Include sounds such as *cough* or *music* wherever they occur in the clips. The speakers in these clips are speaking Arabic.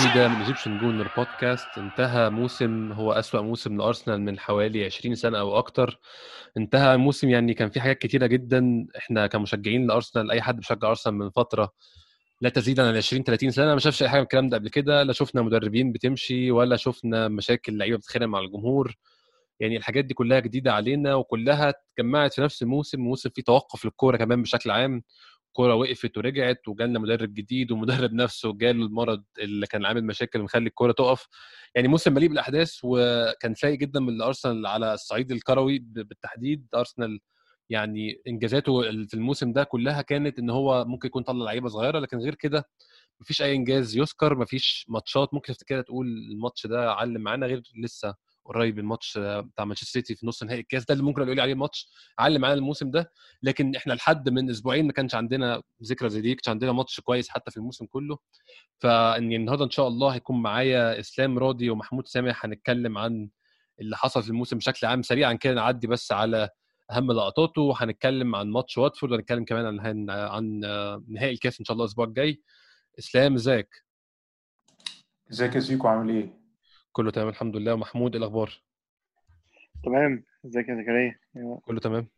جديدة من Egyptian Gooner podcast انتهى موسم هو أسوأ موسم لأرسنال من حوالي 20 سنة أو أكتر. انتهى موسم يعني كان فيه حاجات كتيرة جدا. إحنا كمشجعين لأرسنال أي حد بيشجع أرسنال من فترة لا تزيد عن 20 30 سنة. ما شافش أي حاجة من الكلام ده قبل كده لا شفنا مدربين بتمشي ولا شفنا مشاكل لعيبة بتتخانق مع الجمهور. يعني الحاجات دي كلها جديدة علينا وكلها اتجمعت في نفس الموسم موسم فيه توقف للكورة كمان بشكل عام. الكوره وقفت ورجعت وجالنا مدرب جديد ومدرب نفسه جاله المرض اللي كان عامل مشاكل مخلي الكوره تقف. يعني موسم مليء بالأحداث وكان سيء جدا من ارسنال على الصعيد الكروي بالتحديد. أرسنال يعني إنجازاته في الموسم ده كلها كانت إن هو ممكن يكون طلع لعيبة صغيرة لكن غير كده مفيش أي إنجاز يذكر مفيش ماتشات. ممكن تفتكرها تقول الماتش ده علم معانا غير لسه قريب الماتش بتاع مانشستر سيتي في نص نهائي الكاس ده اللي ممكن نقول عليه ماتش علم معانا الموسم ده. لكن إحنا لحد من أسبوعين ما كانش عندنا ذكرى زي دي كانش عندنا ماتش كويس حتى في الموسم كله. فاني النهارده إن شاء الله هيكون معايا إسلام راضي ومحمود سامح هنتكلم عن اللي حصل في الموسم بشكل عام. سريعا كده نعدي بس على أهم لقطاته وهنتكلم عن ماتش واتفورد وهنتكلم كمان عن عن, نهائي الكاس إن شاء الله الأسبوع الجاي. إسلام إزيك؟ إزيك يا سيكو عامل إيه؟ كله تمام الحمد لله. ومحمود إيه الأخبار؟ تمام. إزيك يا زكريا؟ أيوة. كله تمام.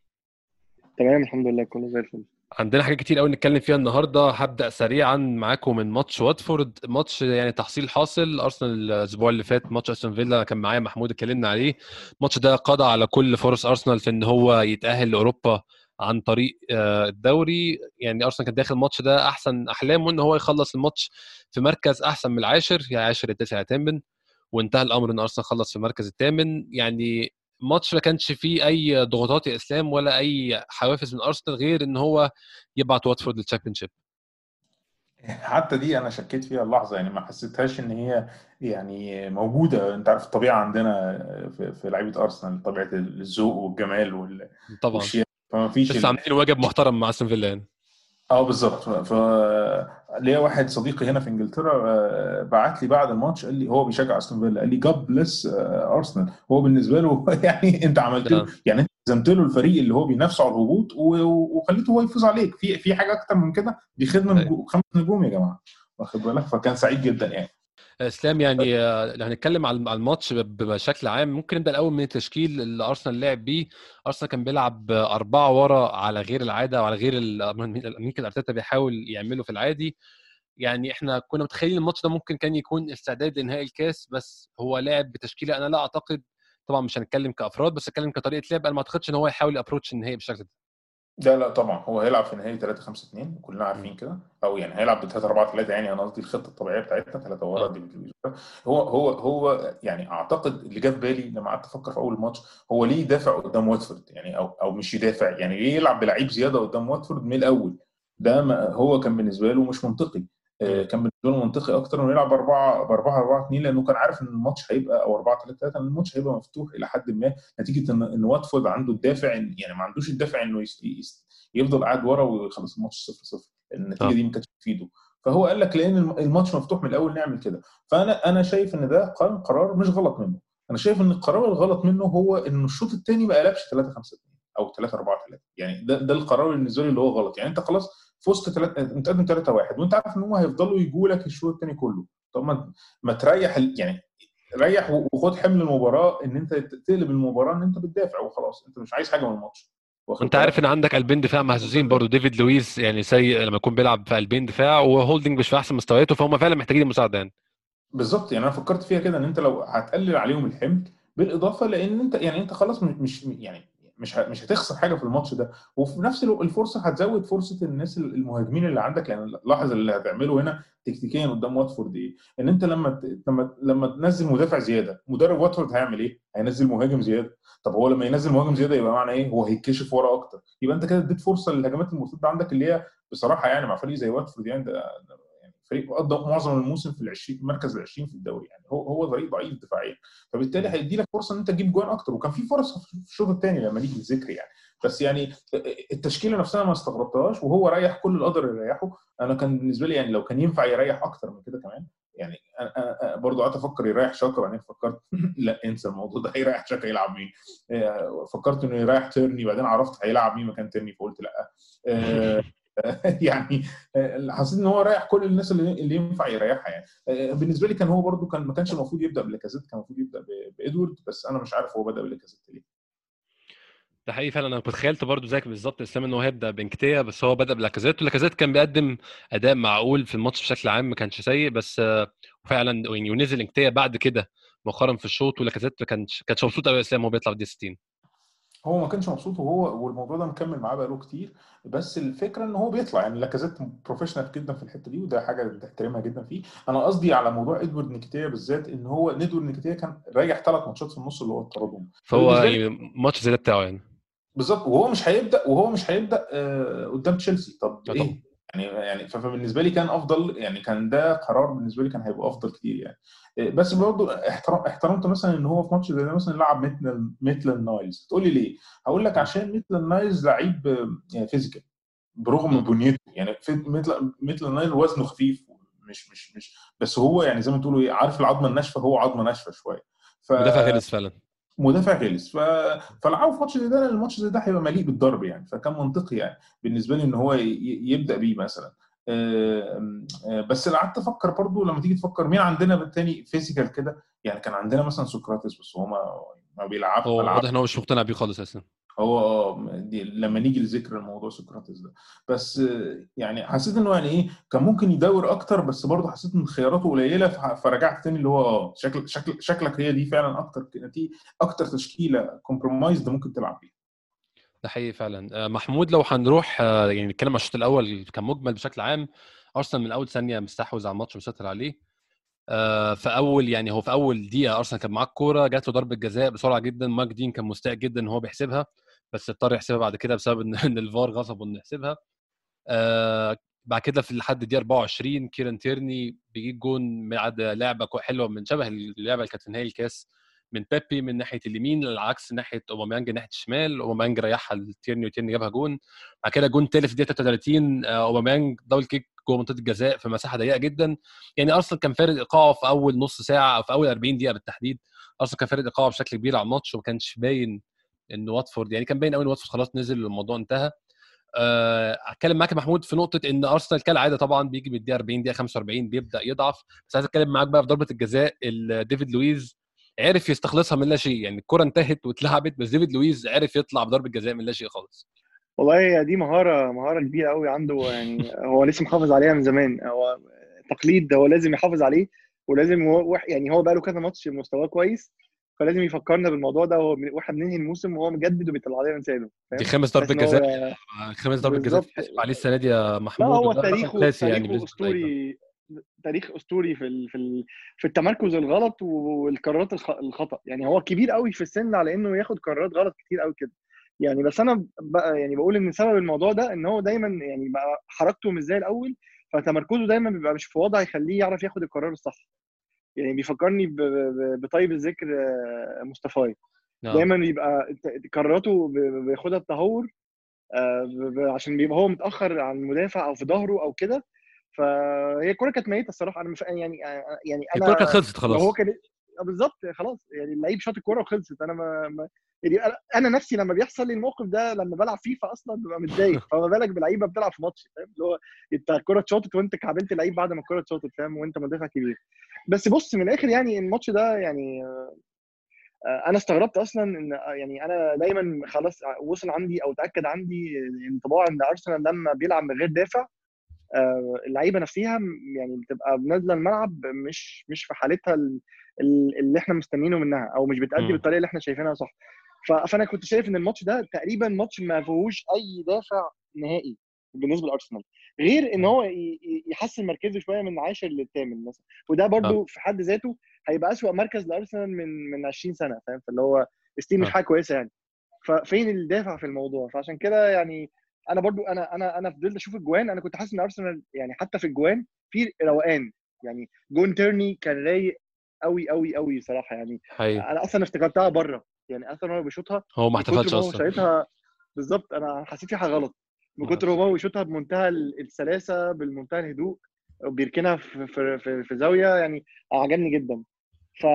تمام الحمد لله. كله زي الفل. عندنا حاجات كتير قوي نتكلم فيها النهارده. هبدأ سريعا معاكم من ماتش واتفورد. ماتش يعني تحصيل حاصل. أرسنال الأسبوع اللي فات ماتش أستون فيلا كان معايا محمود اتكلمنا عليه. الماتش ده قضى على كل فرص أرسنال في إن هو يتأهل لأوروبا عن طريق آه، الدوري. يعني أرسنال كان داخل الماتش ده أحسن أحلامه إن هو يخلص الماتش في مركز أحسن من العاشر. يا عاشر يا تاسع يا وانتهى الأمر إن أرسنال خلص في المركز الثامن. يعني ماتش ما كانش فيه أي ضغوطات يا إسلام ولا أي حوافز من أرسنال غير إن هو يبعت واتفورد للتشامبيونشيب حتى دي أنا شكيت فيها اللحظة يعني ما حسيتهاش إن هي يعني موجودة. أنت عارف الطبيعة عندنا في, في لعيبة أرسنال طبيعة الذوق والجمال وال- طبعا. فما فيش ال- عاملين واجب محترم مع أستون فيلا يعني. آه بالظبط. ف ليا واحد صديقي هنا في انجلترا آه، بعت لي بعد الماتش قال لي هو بيشجع أستون فيلا قال لي جاد بليس أرسنال. هو بالنسبة له *laughs* يعني أنت عملت له آه. يعني أنت لزمت له الفريق اللي هو بينافسه على الهبوط وخليته هو يفوز عليك. في في حاجة أكتر من كده؟ دي خدمه. نجوم خمس نجوم يا جماعة واخد بالك؟ فكان سعيد جدا يعني. اسلام يعني لو هنتكلم على الماتش بشكل عام ممكن نبدأ الأول من التشكيل اللي أرسنال لعب بيه. أرسنال كان بيلعب أربعة ورا على غير العادة وعلى غير ممكن أرتيتا بيحاول يعمله في العادي. يعني إحنا كنا متخيلين الماتش ده ممكن كان يكون استعداد لنهائي الكاس بس هو لعب بتشكيلة أنا لا أعتقد طبعا مش هنتكلم كأفراد بس هنتكلم كطريقة لعب أنا ما أعتقدش إن هو يحاول ابروتش النهائي بالشكل ده. لا لا طبعا هو هيلعب في نهائي 3 5 2 وكلنا عارفين كده. أو يعني هيلعب ب 3 4 3 يعني أنا قصدي الخطة الطبيعية بتاعتنا 3 ورا. دي هو هو هو يعني أعتقد اللي جه في بالي لما قعدت أفكر في أول الماتش هو ليه يدافع قدام واتفورد يعني أو أو مش يدافع يعني ليه يلعب بلعيب زيادة قدام واتفورد من الأول؟ ده ما هو كان بالنسبة له مش منطقي. كان بالنسبة له منطقي أكتر إنه يلعب ب 4 ب 4 4 2 لأنه كان عارف إن الماتش هيبقى أو 4 3 3 إن الماتش هيبقى مفتوح إلى حد ما. نتيجة إن إن واتفورد عنده الدافع يعني ما عندوش الدافع إنه يفضل قاعد ورا ويخلص الماتش 0 0 النتيجة آه. دي ما كانتش تفيده. فهو قال لك لأن الم- الماتش مفتوح من الأول نعمل كده. فأنا أنا شايف إن ده كان قرار مش غلط منه. أنا شايف إن القرار الغلط منه هو إن الشوط الثاني ما قلبش 3 5 2 أو 3 4 3 يعني ده ده القرار بالنسبة لي اللي هو غلط. يعني أنت خلاص فزت تلات... متقدم 3 1 وانت عارف إن هم هيفضلوا يجوا لك الشوط الثاني كله طب ما ما تريح. يعني ريح وخد حمل المباراة إن أنت تقلب المباراة إن أنت بتدافع وخلاص أنت مش عايز حاجة من الماتش بالك؟ عارف إن عندك قلبين دفاع مهزوزين برضو ديفيد لويس يعني سيء لما يكون بيلعب في قلبين دفاع وهولدنج مش في أحسن مستوياته فهم فعلا محتاجين المساعده يعني بالظبط يعني أنا فكرت فيها كده إن أنت لو هتقلل عليهم الحمل بالإضافة لأن أنت يعني أنت خلاص مش يعني مش مش هتخسر حاجة في الماتش ده وفي نفس الفرصة هتزود فرصة الناس المهاجمين اللي عندك يعني لاحظ اللي هتعمله هنا تكتيكيا قدام واتفورد إيه إن أنت لما لما لما تنزل مدافع زيادة مدرب واتفورد هيعمل إيه؟ هينزل مهاجم زيادة طب هو لما ينزل مهاجم زيادة يبقى معنى إيه؟ هو هيتكشف ورا أكتر يبقى أنت كده اديت فرصة للهجمات المرتدة عندك اللي هي بصراحة يعني مع فريق زي واتفورد يعني ده فريق قضى معظم الموسم في ال 20 المركز ال 20 في الدوري يعني. هو هو فريق ضعيف دفاعيا. فبالتالي هيدي لك فرصة إن أنت تجيب جوان أكتر. وكان في فرص في الشوط الثاني لما نيجي للذكر يعني. بس يعني التشكيلة نفسها ما استغربتهاش وهو ريح كل اللي قدر يريحه. أنا كان بالنسبة لي يعني لو كان ينفع يريح أكتر من كده كمان يعني أنا برضه قعدت أفكر يريح شاكا بعدين فكرت *laughs* لا انسى الموضوع ده. هيريح شاكا يلعب مين؟ فكرت إنه يريح تيرني بعدين عرفت هيلعب مين مكان تيرني فقلت لأ. *laughs* *laughs* يعني آه، حسيت إن هو ريح كل الناس اللي ينفع يريحها يعني. آه، بالنسبة لي كان هو برده كان ما كانش المفروض يبدأ بلاكازيت كان المفروض يبدأ بإدوارد بس أنا مش عارف هو بدأ بلاكازيت ليه. ده حقيقي فعلا. أنا كنت تخيلت برضو زيك بالظبط إسلام إن هو هيبدأ بنكيتيا بس هو بدأ بلاكازيت. ولاكازيت كان بيقدم أداء معقول في الماتش بشكل عام ما كانش سيء بس آه، فعلا ونزل إنكيتيا بعد كده مؤخرا في الشوط ولاكازيت ما كانش كانش مبسوط قوي إسلام وهو بيطلع في دي 60 هو ما كانش مبسوط وهو والموضوع ده مكمل معاه بقاله كتير. بس الفكرة إن هو بيطلع يعني لاكازيت professional جدا في الحتة دي وده حاجة تحترمها جدا فيه. أنا قصدي على موضوع إدوارد نكيتيا بالذات إن هو إدوارد نكيتيا كان رايح ثلاث ماتشات في النص اللي هو طردهم فهو لي- يعني زي ده بتاعه يعني. بالظبط وهو مش هيبدأ وهو مش هيبدأ آه، قدام تشيلسي. طب آه. إيه؟ يعني يعني فبالنسبه لي كان أفضل يعني كان ده قرار بالنسبة لي كان هيبقى أفضل كتير يعني. آه، بس برضه احترم احترمت مثلا إن هو في ماتش زي ده مثلا لعب مثل ميتلاند نايلز. تقول لي ليه؟ هقول لك عشان ميتلاند نايلز لعيب يعني physical برغم. بنيته. يعني مثل مثل نايل وزنه خفيف مش مش مش بس هو يعني زي ما تقولوا إيه عارف العظمة الناشفة هو عظمة ناشفة شوية. ف... مدافع غلس فعلا. مدافع غلس ف... فلعبوا في ماتش زي ده الماتش زي ده هيبقى مليء بالضرب يعني. فكان منطقي يعني بالنسبة لي إن هو يبدأ بيه مثلا. بس قعدت أفكر برضو لما تيجي تفكر مين عندنا بالتاني physical كده؟ يعني كان عندنا مثلا سقراطس بس هو ما ما بيلعبش هو واضح إن هو مش مقتنع بيه خالص أساسا هو آه لما نيجي لذكر الموضوع سقراطس ده. بس يعني حسيت انه يعني إيه كان ممكن يدور أكتر بس برضه حسيت إن خياراته قليلة فرجعت تاني اللي هو آه شكل شكل شكلك هي دي فعلا أكتر أكتر تشكيلة كومبرومايز ممكن تلعب بيها. ده حقيقي فعلا. آه، محمود لو هنروح آه، يعني نتكلم عن الشوط الأول كمجمل بشكل عام. أرسنال من أول ثانية مستحوذ على الماتش مسيطر عليه. في أول يعني هو في أول دقيقة أرسنال كان معاه الكورة جات له ضربة جزاء بسرعة جدا. مايك دين كان مستاء جدا إن هو بيحسبها بس اضطر يحسبها بعد كده بسبب إن *laughs* الفار غصبه انه يحسبها. آه، بعد كده في لحد دقيقه 24 كيران تيرني بيجيب جون بعد لعبة حلوة من شبه اللعبة اللي كانت في نهائي الكاس من بيبي من ناحية اليمين العكس ناحية أوباميانج ناحية الشمال. أوباميانج ريحها لتيرني وتيرني جابها جون. بعد كده جون تالت في الدقيقة 33 آه، أوباميانج double kick جوه منطقة الجزاء في مساحة ضيقة جدا. يعني أرسنال كان فارق إيقاعه في أول نص ساعة أو في أول 40 دقيقة بالتحديد. أرسنال كان فارق إيقاعه بشكل كبير على الماتش وما كانش باين إن واتفورد يعني كان باين قوي إن واتفورد خلاص نزل والموضوع انتهى. آه، أتكلم معاك يا محمود في نقطة إن أرسنال كالعادة طبعا بيجي من الدقيقه 40 دقيقه 45 بيبدأ يضعف. بس عايز أتكلم معاك بقى في ضربة الجزاء ديفيد لويز عرف يستخلصها من لا شيء. يعني الكرة انتهت واتلعبت بس ديفيد لويز عرف يطلع بضربة جزاء من لا شيء خالص. والله هي دي مهارة مهارة كبيرة قوي عنده يعني هو لسه محافظ عليها من زمان. هو تقليد هو لازم يحافظ عليه ولازم هو يعني هو بقى له كذا ماتش مستواه كويس فلازم يفكرنا بالموضوع ده وهو وإحنا بننهي الموسم وهو مجدد وبيطلع لنا مثاله دي خمس إن هو- جزاء. خمس ضربة جزاء عليه السنة دي يا لا محمود هو وده رقم تاريخه يعني تاريخه للعيبة. أسطوري تاريخ أسطوري في ال... في ال... في التمركز الغلط والقرارات الخ... الخطأ. يعني هو كبير قوي في السن على إنه ياخد قرارات غلط كتير قوي كده. يعني بس أنا بقى يعني بقول إن سبب الموضوع ده إن هو دايما يعني بقى حركته مش زي الأول فتمركزه دايما بيبقى مش في وضع يخليه يعرف ياخد القرار الصح يعني بيفكرني. بطيب الذكر آه، مصطفى نعم. دايما يبقى ت- قراراته بياخدها بتهور آه، عشان بيبقى هو متأخر عن المدافع أو في ظهره أو كده فهي الكوره كانت ميتة الصراحة أنا مش يعني آه، يعني أنا الكوره كانت خلصت لو هو خلاص كان بالظبط خلاص يعني اللعيب شاط الكورة وخلصت. أنا ما, ما يعني أنا نفسي لما بيحصل لي الموقف ده لما بلعب فيفا أصلا ببقى متضايق. *laughs* فما بالك بلعيبة بتلعب في ماتش فاهم؟ اللي هو أنت الكورة اتشاطت وأنت كعبلت لعيب بعد ما الكورة اتشاطت فاهم؟ وأنت مدافع كبير. بس بص من الآخر يعني الماتش ده يعني آه، أنا استغربت أصلا إن آه، يعني أنا دايما خلاص وصل عندي أو تأكد عندي انطباع إن أرسنال لما بيلعب من غير دافع آه، اللعيبة نفسها يعني بتبقى نازلة الملعب مش مش في حالتها ال- ال- اللي إحنا مستنيينه منها أو مش بتأدي. بالطريقة اللي إحنا شايفينها صح. فأنا كنت شايف إن الماتش ده تقريبا ماتش ما فيهوش أي دافع نهائي بالنسبة لأرسنال. غير إن هو يحسن مركزه شوية من عاشر للثامن مثلا. وده برضو في حد ذاته هيبقى أسوأ مركز لأرسنال من من 20 سنة فاهم؟ فاللي هو still مش آه. حاجة كويسة يعني. ففين الدافع في الموضوع؟ فعشان كده يعني أنا برضو أنا أنا أنا فضلت أشوف الجوان. أنا كنت حاسس إن أرسنال يعني حتى في الجوان في روقان. يعني جون تيرني كان رايق قوي قوي قوي صراحة يعني. حقيقي. أنا أصلا افتكرتها بره يعني أصلا هو بيشوطها هو ما احتفلش أصلا. شايطها بالظبط أنا حسيت في حاجة غلط. من كتر ما هو بيشوطها بمنتهى ال- السلاسة بمنتهى الهدوء وبيركنها في في في, في زاوية يعني عجبني جدا. ف...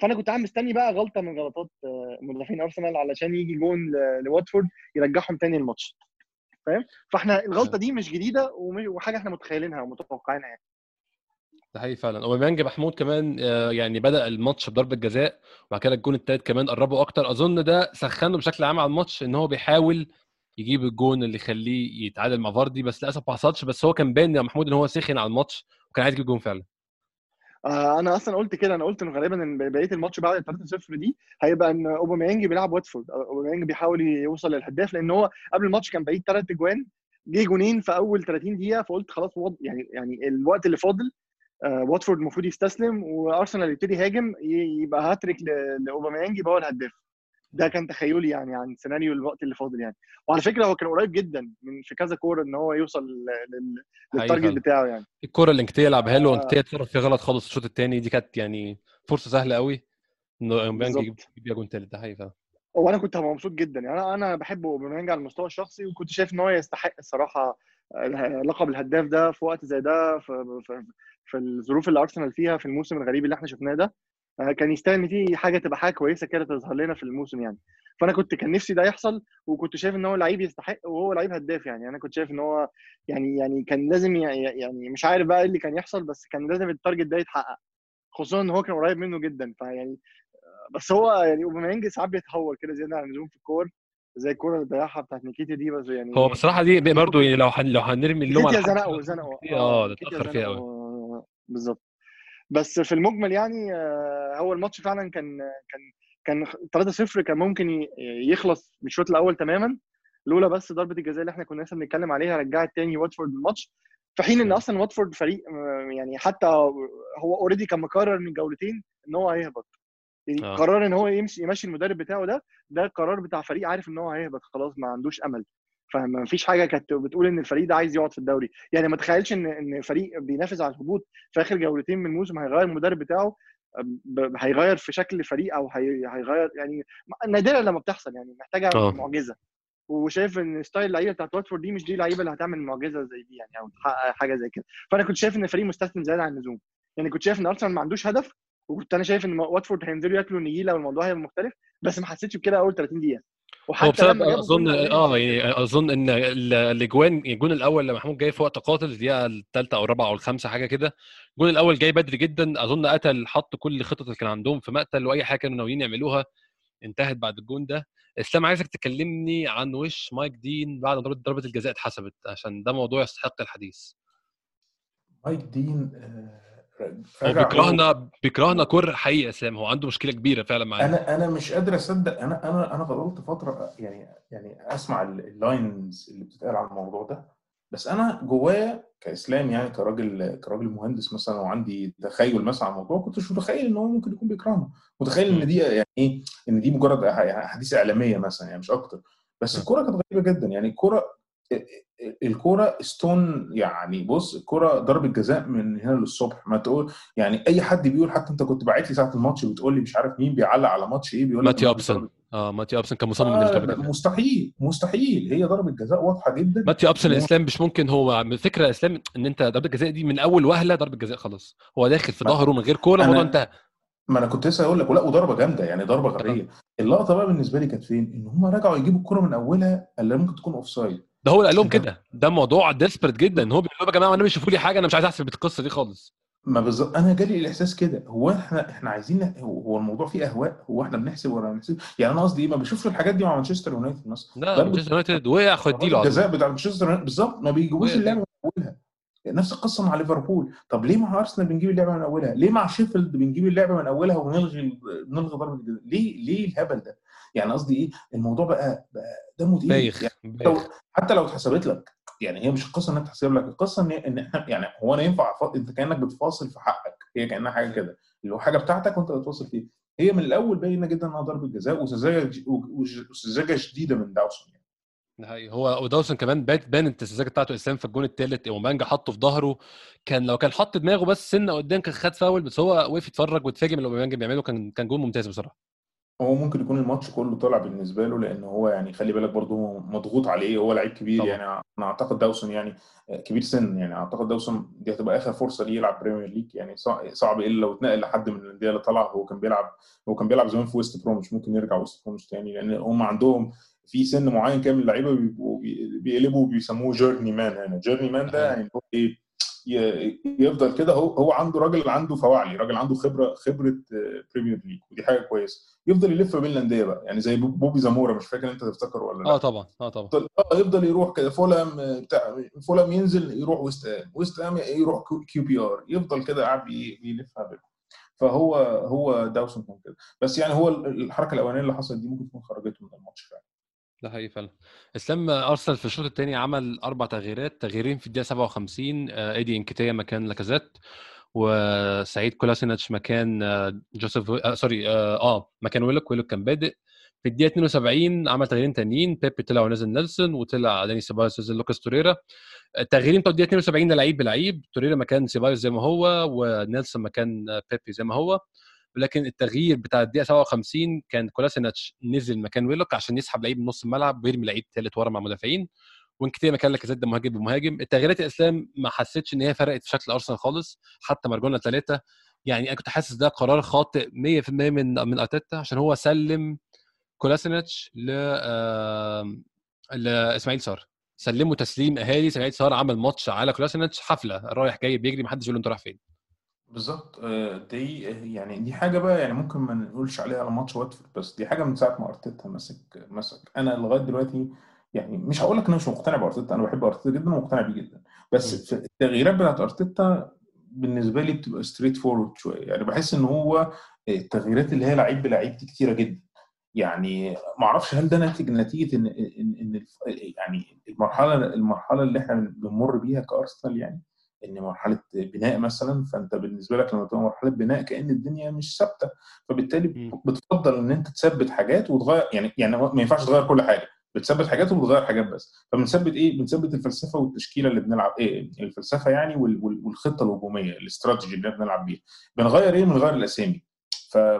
فأنا كنت قاعد مستني بقى غلطة من غلطات آه، مدافعين أرسنال علشان يجي جون ل- لواتفورد يرجعهم تاني الماتش. فاهم؟ فإحنا الغلطة دي مش جديدة وحاجة إحنا متخيلينها ومتوقعينها يعني. ده حقيقي فعلا. أوباميانج محمود كمان آه، يعني بدأ الماتش بضربة جزاء وبعد كده الجون الثالث كمان قربوا أكتر. أظن ده سخنه بشكل عام على الماتش إن هو بيحاول يجيب الجون اللي يخليه يتعادل مع فاردي بس للأسف ما حصلش. بس هو كان باين يا محمود إن هو سخن على الماتش وكان عايز يجيب جون فعلا. آه أنا أصلا قلت كده. أنا قلت إن غالبا إن بقية الماتش بعد ال 3-0 دي هيبقى إن أوباميانج بيلعب واتفورد. أوباميانج بيحاول يوصل للهداف لأن هو قبل الماتش كان بعيد ثلاث اجوان جه جونين في أول 30 دقيقة فقلت خلاص يعني يعني الوقت اللي فاضل واتفورد المفروض يستسلم وأرسنال يبتدي يهاجم يبقى هاتريك لأوباميانج يبقى هو الهداف. ده كان تخيلي يعني عن سيناريو الوقت اللي فاضل يعني. وعلى فكرة هو كان قريب جدا من في كذا كورة إن هو يوصل لل- لل- لل target. بتاعه يعني. الكره اللي انكتيه لعبها له آه. انكتيه اتصرف فيها غلط خالص الشوط الثاني دي كانت يعني فرصة سهلة قوي إنه أوباميانج يجيب بيها جون ثالث ده حقيقي وأنا كنت هبقى مبسوط جدا يعني. أنا أنا بحب أوباميانج على المستوى الشخصي وكنت شايف إن هو يستحق الصراحة آه، لقب الهداف ده في وقت زي ده في, في, في الظروف اللي ارسنال فيها في الموسم الغريب اللي إحنا شفناه ده آه، كان يستاهل إن في حاجة تبقى حاجة كويسة كده تظهر لنا في الموسم يعني. فأنا كنت كان نفسي ده يحصل وكنت شايف إن هو لعيب يستحق وهو لعيب هداف يعني. أنا كنت شايف إن هو يعني يعني كان لازم يعني, مش عارف بقى إيه اللي كان يحصل بس كان لازم ال target ده يتحقق. خصوصا إن هو كان قريب منه جدا فيعني بس هو يعني اوباميانج ساعات بيتهور كده زيادة عن اللزوم في الكور زي الكورة اللي ضيعها بتاعت نيكيتيا دي بس يعني هو بصراحة دي برضه لو. لو هنرمي اللوم على زنقه زنقه. آه ده نيكيتيا اتأخر فيها قوي بالظبط بس في المجمل يعني آه، هو الماتش فعلا كان كان كان 3-0 كان ممكن يخلص من الشوط الأول تماما. لولا بس ضربة الجزاء اللي إحنا كنا لسه بنتكلم عليها رجعت تاني واتفورد الماتش. في حين إن. أصلا واتفورد فريق آه، يعني حتى هو already كان مقرر من جولتين إن هو هيهبط. يعني آه. قرار إن هو يمشي يمشي المدرب بتاعه ده ده قرار بتاع فريق عارف إن هو هيهبط خلاص ما عندوش أمل. فما فيش حاجة كانت بتقول إن الفريق ده عايز يقعد في الدوري. يعني ما تخيلش إن إن فريق بينافس على الهبوط في آخر جولتين من الموسم هيغير المدرب بتاعه هيغير في شكل الفريق أو هي- هيغير يعني نادرا لما بتحصل يعني محتاجة آه. معجزة. وشايف إن style اللعيبة بتاعت واتفورد دي مش دي اللعيبة اللي هتعمل معجزة زي دي يعني أو تحقق حاجة زي كده. فأنا كنت شايف إن الفريق مستسلم زيادة عن اللزوم. يعني كنت شايف إن أرسنال ما عندوش هدف وكنت أنا شايف إن واتفورد هينزلوا ياكلوا النجيلة والموضوع هيبقى مختلف بس ما حسيتش بكده أول 30 دقيقة. وحتى بسبب لما أظن آه يعني أظن إن ال- الأجوان الجون الأول لما محمود جاي في وقت قاتل الدقيقة الثالثة أو الرابعة أو الخامسة حاجة كده الجون الأول جاي بدري جدا. أظن قتل حط كل الخطط اللي كان عندهم في مقتل وأي حاجة كانوا ناويين يعملوها انتهت بعد الجون ده. إسلام عايزك تكلمني عن وش مايك دين بعد ما ضربه ضربة الجزاء اتحسبت عشان ده موضوع يستحق الحديث. مايك دين آه، بيكرهنا بيكرهنا كره حقيقي يا اسلام هو عنده مشكلة كبيرة فعلا معانا. أنا أنا مش قادر أصدق. أنا أنا أنا فضلت فترة يعني يعني أسمع ال- ال lines اللي بتتقال عن الموضوع ده. بس أنا جوايا كإسلام يعني كراجل كراجل مهندس مثلا وعندي تخيل مثلا عن الموضوع كنتش متخيل إن هو ممكن يكون بيكرهنا. متخيل. إن دي يعني إيه إن دي مجرد أحاديث إعلامية مثلا يعني مش أكتر. بس. الكوره كانت غريبة جدا. يعني الكوره الكورة stone يعني بص الكورة ضربة جزاء من هنا للصبح. ما تقول يعني أي حد بيقول حتى أنت كنت باعت لي ساعة الماتش بتقول لي مش عارف مين بيعلق على ماتش إيه بيقول لك ماتي أبسن. آه ماتي أبسن كان مصمم آه مستحيل مستحيل. هي ضربة جزاء واضحة جدا. ماتي أبسن يا إسلام مش ممكن هو الفكرة يا اسلام إن أنت ضربة الجزاء دي من أول وهلة ضربة جزاء خلاص. هو داخل في ظهره من غير كورة الموضوع انتهى. ما أنا كنت لسه أقول لك ولا وضربة جامدة يعني ضربة غبية. اللقطة بقى بالنسبة لي كانت فين؟ إن هم رجعوا يجيبوا الكورة من أولها اللي ممكن تكون offside ده هو اللي قال لهم كده. ده موضوع desperate جدا. هو بيقول لهم يا جماعة أنا مش شوفوا لي حاجة أنا مش عايز أحسب القصة دي خالص. ما بالظبط. أنا جالي الإحساس كده. هو إحنا إحنا عايزين هو الموضوع فيه أهواء؟ هو إحنا بنحسب ولا بنحسب؟ يعني أنا قصدي إيه؟ ما بشوفش الحاجات دي مع مانشستر يونايتد مثلا. لا مانشستر يونايتد وقع خد له الجزاء بتاع مانشستر يونايتد بالظبط. ما بيجيبوش اللعبة من أولها. نفس القصة مع ليفربول. طب ليه مع أرسنال بنجيب اللعبة من أولها؟ ليه مع شيفيلد بنجيب اللعبة من أولها ونلغي بنلغي ضربة الجزاء ليه ليه الهبل ده؟ يعني قصدي إيه؟ الموضوع بقى بقى دمه تقيل بايخ يعني لو حتى لو اتحسبت لك يعني هي مش القصة إنها تحسب لك القصة إن إن إحنا يعني هو أنا ينفع. أنت كأنك بتفاصل في حقك هي كأنها حاجة كده. اللي هو حاجة بتاعتك وأنت بتفاصل فيها. هي من الأول باينة جدا إنها ضربة جزاء وسذاجة شديدة من داوسون يعني. هو وداوسن كمان بان بان السذاجة بتاعته اسلام في الجون الثالث اومانجا حطه في ظهره. كان لو كان حط دماغه بس سنة قدام كان خد فاول بس هو وقف يتفرج واتفاجئ من اللي اومانجا بيعمله كان كان جون ممتاز بصراحة. هو ممكن يكون الماتش كله طلع بالنسبة له لأن هو يعني خلي بالك برضه هو مضغوط عليه هو لعيب كبير طبعا. يعني أنا أعتقد داوسون يعني كبير سن يعني أعتقد داوسون دي هتبقى آخر فرصة ليه يلعب Premier League يعني صع- صعب إلا لو اتنقل لحد من الأندية اللي طلع هو كان بيلعب هو كان بيلعب زمان في ويست برومش ممكن يرجع ويست برومش تاني لأن هم عندهم في سن معين كده من اللعيبه بيبقوا بي- بيقلبوا بيسموه journeyman هنا journeyman ده يعني هو إيه ي- يفضل كده. هو هو عنده راجل عنده فواعلي راجل عنده خبرة خبرة آه، Premier League ودي حاجة كويسة. يفضل يلف بين الأندية بقى. يعني زي بو- بوبي زامورا مش فاكر أنت تفتكر ولا لأ. آه طبعا آه طبعا. يفضل آه يفضل يروح كده. فولهام آه، بتاع فولهام ينزل يروح ويست هام. ويست هام يروح Q- PR. يفضل كده قاعد بي- بيلفها بينهم. فهو هو داوسون كان كده. بس يعني هو الحركة الأولانية اللي حصلت دي ممكن تكون خرجته من الماتش فعلا. ده حقيقي فعلا. إسلام أرسنال في الشوط الثاني عمل أربع تغييرات تغييرين في الدقيقة 57 آه، إيدي انكيتيا مكان لاكازيت وسعيد كولاسيناتش مكان آه، جوزيف آه sorry آه, آه مكان ويلوك ويلوك كان بادئ. في الدقيقة 72 عمل تغييرين تانيين بيبي طلع ونزل نيلسون وطلع داني سيبايوس نزل لوكاس توريرا. التغييرين بتوع الدقيقة 72 ده لعيب بلعيب توريرا مكان سيبايوس زي ما هو ونيلسون مكان آه، بيبي زي ما هو. ولكن التغيير بتاع الدقيقة 57 كان كولاسيناتش نزل مكان ويلوك عشان يسحب لعيب من نص الملعب ويرمي لعيب ثالث ورا مع مدافعين. وانكتيا مكان لاكازيت ده مهاجم بمهاجم. التغييرات يا اسلام ما حسيتش إن هي فرقت في شكل أرسنال خالص. حتى مرجونا ثلاثة يعني أنا كنت حاسس ده قرار خاطئ 100% من من أرتيتا عشان هو سلم كولاسيناتش ل لاسماعيل صار سلمه تسليم أهالي. إسماعيل صار عمل ماتش على كولاسيناتش. حفلة. رايح جاي بيجري. محدش يقول له أنت رايح فين. بالظبط. آه، دي يعني دي حاجة بقى يعني ممكن ما نقولش عليها على ماتش واتفورد بس دي حاجة من ساعة ما أرتيتا مسك مسك. أنا لغاية دلوقتي يعني مش هقول لك إن أنا مش مقتنع بأرتيتا أنا بحب أرتيتا جدا ومقتنع بيه جدا. بس التغييرات بتاعت أرتيتا بالنسبة لي بتبقى straightforward شوية. يعني بحس إن هو التغييرات اللي هي لعيب بلعيب دي كتيرة جدا. يعني ما أعرفش هل ده ناتج نتيجة إن إن إن الف- يعني المرحلة المرحلة اللي إحنا بنمر بيها كأرسنال يعني؟ إن مرحلة بناء مثلا فأنت بالنسبة لك لما تبقى مرحلة بناء كأن الدنيا مش ثابتة. فبالتالي. بتفضل إن أنت تثبت حاجات وتغير يعني يعني ما ينفعش تغير كل حاجة. بتثبت حاجات وبتغير حاجات بس. فبنثبت إيه؟ بنثبت الفلسفة والتشكيلة اللي بنلعب إيه الفلسفة يعني وال- وال- والخطة الهجومية الاستراتيجي اللي بنلعب بيها. بنغير إيه؟ بنغير الأسامي.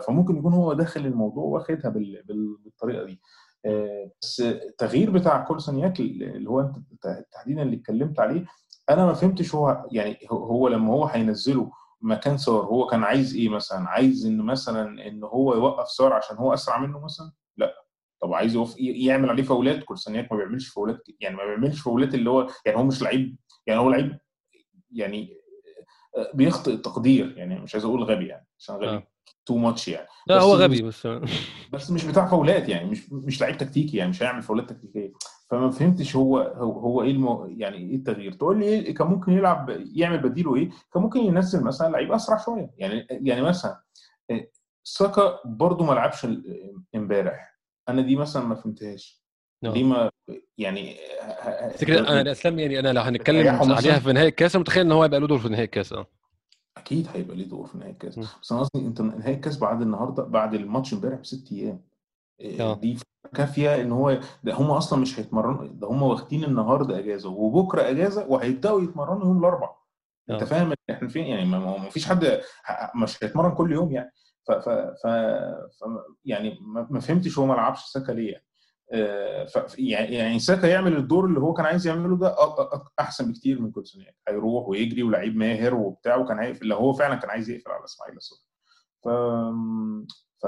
فممكن يكون هو داخل الموضوع واخدها بال- بال- بالطريقة دي. آه، بس التغيير بتاع كورسانياك اللي هو أنت تحديدا اللي اتكلمت عليه أنا ما فهمتش هو يعني هو- لما هو هينزله مكان سار هو كان عايز إيه مثلا؟ عايز إن مثلا إن هو يوقف سار عشان هو أسرع منه مثلا؟ لا. طب عايز يعمل عليه فاولات؟ كورسانياك ما بيعملش فاولات يعني ما بيعملش فاولات اللي هو يعني هو مش لعيب. يعني هو لعيب يعني آه، بيخطئ التقدير. يعني مش عايز أقول غبي يعني عشان غبي. آه. تو ماتش يعني. لا هو غبي بس بس مش بتاع فاولات يعني مش مش لعيب تكتيكي يعني مش هيعمل فاولات تكتيكية. فما فهمتش هو هو, هو إيه المو... يعني إيه التغيير؟ تقول لي إيه كان ممكن يلعب يعمل بديله إيه؟ كان ممكن ينزل مثلا لعيب أسرع شوية. يعني يعني مثلا إيه، ساكا برضو ما لعبش امبارح. أنا دي مثلا ما فهمتهاش. آه. ليه ما يعني أنا الأسلام يعني أنا لو هنتكلم؟ عليها في نهايه الكاس متخيل إن هو هيبقى له دور في نهايه الكاس آه. أكيد هيبقى ليه دور في نهائي الكاس. بس أنا قصدي أنت نهائي الكاس بعد النهارده بعد الماتش امبارح بست أيام إيه، آه. دي كافية إن هو ده هم أصلا مش هيتمرنوا ده هم واخدين النهارده إجازة وبكرة إجازة وهيبدأوا يتمرنوا يوم الأربعاء أنت آه. فاهم إحنا فين يعني ما- فيش حد مش هيتمرن كل يوم يعني ف, ف, ف, يعني ما فهمتش هو ما لعبش ساكا ليه يعني آه، يعني يعني ساكا يعمل الدور اللي هو كان عايز يعمله ده أحسن بكتير من كوتسونياك هيروح ويجري ولعيب ماهر وبتاع وكان هيقفل. اللي هو فعلا كان عايز يقفل على إسماعيل الصبح ف ف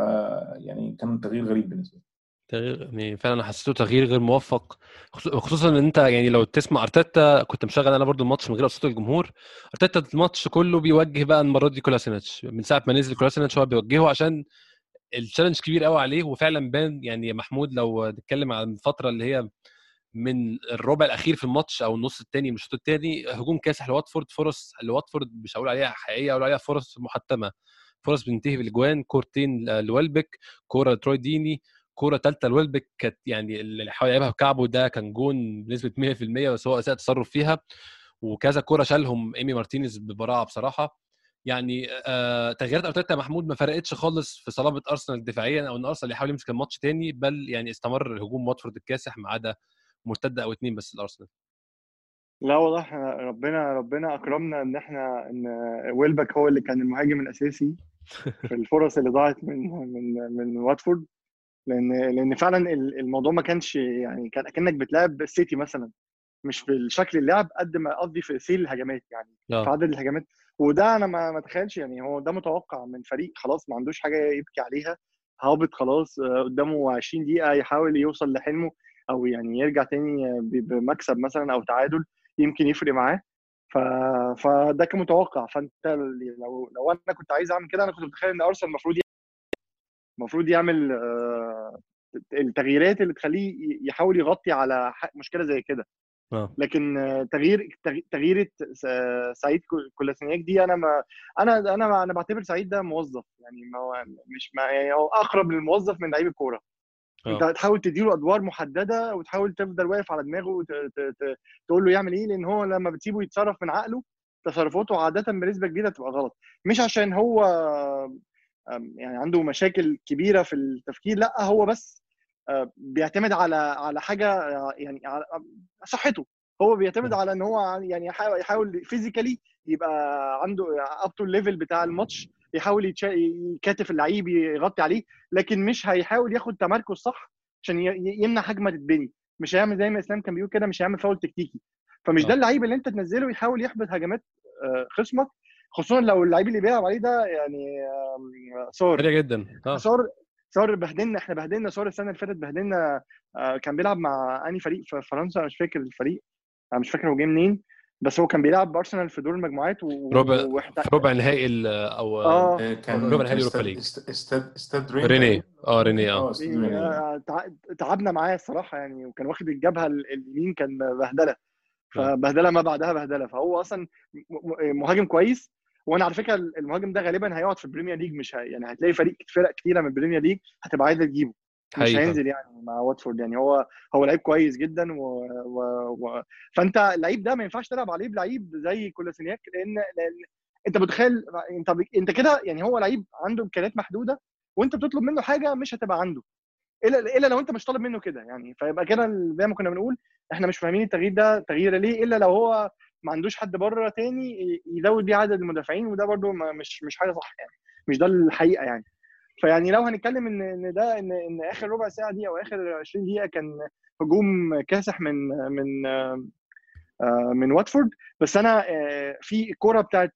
يعني كان تغيير غريب بالنسبة لي. تغيير يعني فعلا حسيته تغيير غير موفق. خصو- خصوصا إن أنت يعني لو تسمع أرتيتا كنت مشغل أنا برضو الماتش من غير صوت الجمهور. أرتيتا الماتش كله بيوجه بقى المرة دي كولاسينيتش. من ساعة ما نزل كولاسينيتش هو بيوجهه عشان ال challenge كبير قوي عليه وفعلا بان يعني يا محمود لو نتكلم عن الفترة اللي هي من الربع الأخير في الماتش أو النص الثاني من الشوط الثاني هجوم كاسح لواتفورد فرص لواتفورد مش هقول عليها حقيقية أقول عليها فرص محتمة. فرص بنتهي باجوان كورتين لويلبك كورة لتروي ديني كورة ثالثه لويلبك كانت يعني اللي حاول يلعبها بكعبه ده كان جون بنسبة 100% بس هو اساء التصرف فيها وكذا كورة شالهم إيمي مارتينيز ببراعة بصراحة. يعني آه تغييرات أرتيتا محمود ما فرقتش خالص في صلابة أرسنال دفاعيا أو إن أرسنال يحاول يمسك الماتش تاني بل يعني استمر هجوم واتفورد الكاسح ما عدا مرتدة أو اتنين بس الارسنال لا والله إحنا ربنا ربنا أكرمنا إن إحنا إن ويلبك هو اللي كان المهاجم الأساسي في الفرص اللي ضاعت من من من واتفورد لأن لأن فعلا ال- الموضوع ما كانش يعني كان أكنك بتلعب السيتي مثلا مش في شكل اللعب قد ما قصدي في سيل الهجمات يعني في آه عدد الهجمات. وده أنا ما أتخيلش يعني هو ده متوقع من فريق خلاص ما عندوش حاجة يبكي عليها هابط خلاص آه، قدامه 20 دقيقة يحاول يوصل لحلمه أو يعني يرجع تاني آه، بمكسب مثلا أو تعادل يمكن يفرق معاه. ف... فده كان متوقع. فأنت لو لو أنا كنت عايز أعمل كده أنا كنت متخيل إن أرسنال المفروض المفروض يعمل آه، التغييرات اللي تخليه يحاول يغطي على مشكلة زي كده. لكن آه، تغيير تغي- تغيير س- سعيد كو- كولاسينياك دي أنا ما أنا أنا أنا بعتبر سعيد ده موظف. يعني ما هو مش ما يعني هو أقرب للموظف من لعيب الكورة. أنت آه تحاول تديله أدوار محددة وتحاول تفضل واقف على دماغه تقول له يعمل إيه لأن هو لما بتسيبه يتصرف من عقله تصرفاته عادة بنسبة كبيرة تبقى غلط. مش عشان هو يعني عنده مشاكل كبيرة في التفكير لأ هو بس آه، بيعتمد على على حاجة آه، يعني على صحته. هو بيعتمد على إن هو يعني يحاول physically يبقى عنده up to ال level بتاع الماتش يحاول يكاتف اللعيب يغطي عليه لكن مش هيحاول ياخد تمركز صح عشان يمنع هجمه تتبني مش هيعمل زي ما إسلام كان بيقول كده مش هيعمل فاول تكتيكي. فمش آه. ده اللعيب اللي أنت تنزله يحاول يحبط هجمات آه، خصمك خصوصا لو اللعيب اللي بيلعب عليه ده يعني سار. سريع جدا. آه. سار بهدلنا إحنا بهدلنا سار السنة اللي فاتت بهدلنا آه، كان بيلعب مع أنهي فريق؟ في فرنسا أنا مش فاكر الفريق أنا مش فاكر هو جه منين بس هو كان بيلعب بارسنال في دور المجموعات و... ربع في ربع نهائي ال- أو آه. آه، كان ربع نهائي استاد ليج. إست- استاد إستاد ريني. آه رينيه آه. آه، تع- تعبنا معاه الصراحة يعني وكان واخد الجبهة ال- اليمين كان بهدلة. فبهدلة ما بعدها بهدلة. فهو أصلا مهاجم كويس وأنا على فكرة المهاجم ده غالبا هيقعد في ال Premier League مش هي يعني هتلاقي فريق فرق كتيرة من ال Premier League هتبقى عايزة تجيبه. مش حقيقي هينزل يعني مع واتفورد يعني. هو هو لعيب كويس جدا و... و... و... فأنت اللعيب ده ما ينفعش تلعب عليه بلعيب زي كولاسينياك لأن لأن أنت متخيل أنت ب... أنت كده يعني هو لعيب عنده إمكانيات محدودة وأنت بتطلب منه حاجة مش هتبقى عنده. الا إلا لو أنت مش طالب منه كده يعني. فيبقى كده زي ما كنا بنقول إحنا مش فاهمين التغيير ده تغيير ليه إلا لو هو ما عندوش حد بره تاني يزود بيه عدد المدافعين وده برده مش مش حاجة صح يعني. مش ده الحقيقة يعني. فيعني لو هنتكلم ان إن ده ان إن آخر ربع ساعة دي أو آخر 20 دقيقة كان هجوم كاسح من من آه، من واتفورد. بس أنا آه، في الكوره بتاعت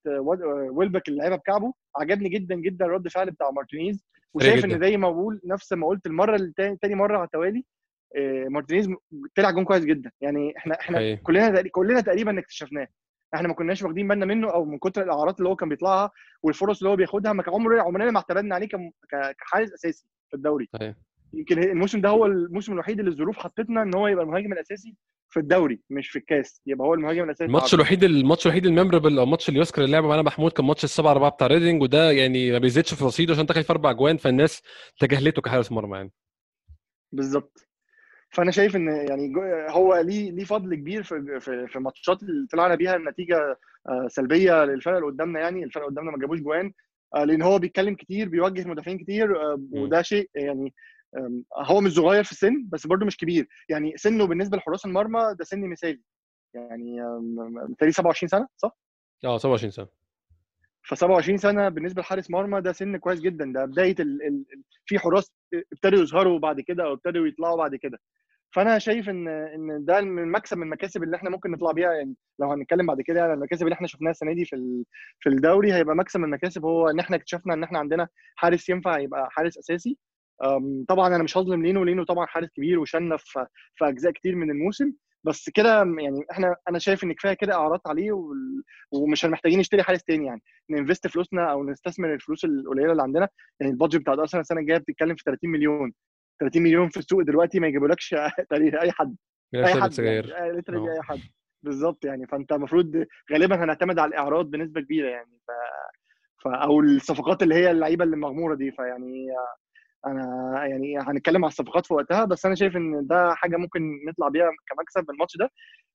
ويلبك اللي لعبها بكعبه عجبني جدا جدا رد فعل بتاع مارتينيز. وشايف. إن زي ما بقول نفس ما قلت المرة تاني مرة على التوالي مارتينيز طلع جون كويس جدا. يعني إحنا إحنا حقيقي. كلنا كلنا تقريبا اكتشفناه. إحنا ما كناش واخدين بالنا منه أو من كتر الإعارات اللي هو كان بيطلعها والفرص اللي هو بياخدها. ما كان عمره عمرنا ما اعتمدنا عليه كحارس أساسي في الدوري. صحيح. يمكن الموسم ده هو الموسم الوحيد اللي الظروف حطتنا إن هو يبقى المهاجم الأساسي في الدوري مش في الكاس. يبقى هو المهاجم الأساسي الماتش الوحيد الماتش الوحيد ال memorable أو الماتش اللي يذكر اللي لعبه معانا محمود كان ماتش السبعة أربعة بتاع ريدنج وده يعني ما بيزيدش في رصيده عشان دخل في أربع جوان فالناس تجاهلته كحارس مرمى يعني. بالظبط. فأنا شايف إن يعني هو ليه ليه فضل كبير في في في ماتشات اللي طلعنا بيها النتيجة آه، سلبية للفرق اللي قدامنا يعني. الفرق قدامنا ما جابوش جوان آه، لأن هو بيتكلم كتير بيوجه مدافعين كتير آه، وده شيء يعني هو مش صغير في السن بس برده مش كبير. يعني سنه بالنسبة لحراس المرمى ده سن مثالي. يعني بالتالي 27 سنة صح؟ آه 27 سنة. ف 27 سنة بالنسبة لحارس مرمى ده سن كويس جدا. ده بداية ال... ال... ال- في حراس ابتدوا يظهروا بعد كده أو ابتدوا يطلعوا بعد كده. فانا شايف ان ان ده من مكسب من المكاسب اللي إحنا ممكن نطلع بيها يعني لو هنتكلم بعد كده يعني المكاسب اللي إحنا شفناها السنة دي في. في الدوري هيبقى مكسب من المكاسب هو ان إحنا اكتشفنا ان إحنا عندنا حارس ينفع يبقى حارس أساسي طبعا أنا مش هظلم لينو لينو طبعا حارس كبير وشنف في في أجزاء كتير من الموسم بس كده يعني إحنا أنا شايف إن كفاية كده أعراض عليه. ومش محتاجين نشتري حارس تاني يعني ننفست فلوسنا أو نستثمر الفلوس القليلة اللي عندنا يعني البادجت بتاع ارسنال السنة الجاية بتتكلم في 30 مليون 30 مليون في السوق دلوقتي ما يجيبولكش *laughs* تقريبا أي حد. أي حد يعني literally أه. أي حد. بالظبط يعني. فأنت المفروض غالبا هنعتمد على الإعراض بنسبة كبيرة يعني. ف... ف... أو الصفقات اللي هي اللعيبة اللي مغمورة دي. فيعني أنا يعني هنتكلم على الصفقات في وقتها بس أنا شايف إن ده حاجة ممكن نطلع بيها كمكسب الماتش ده.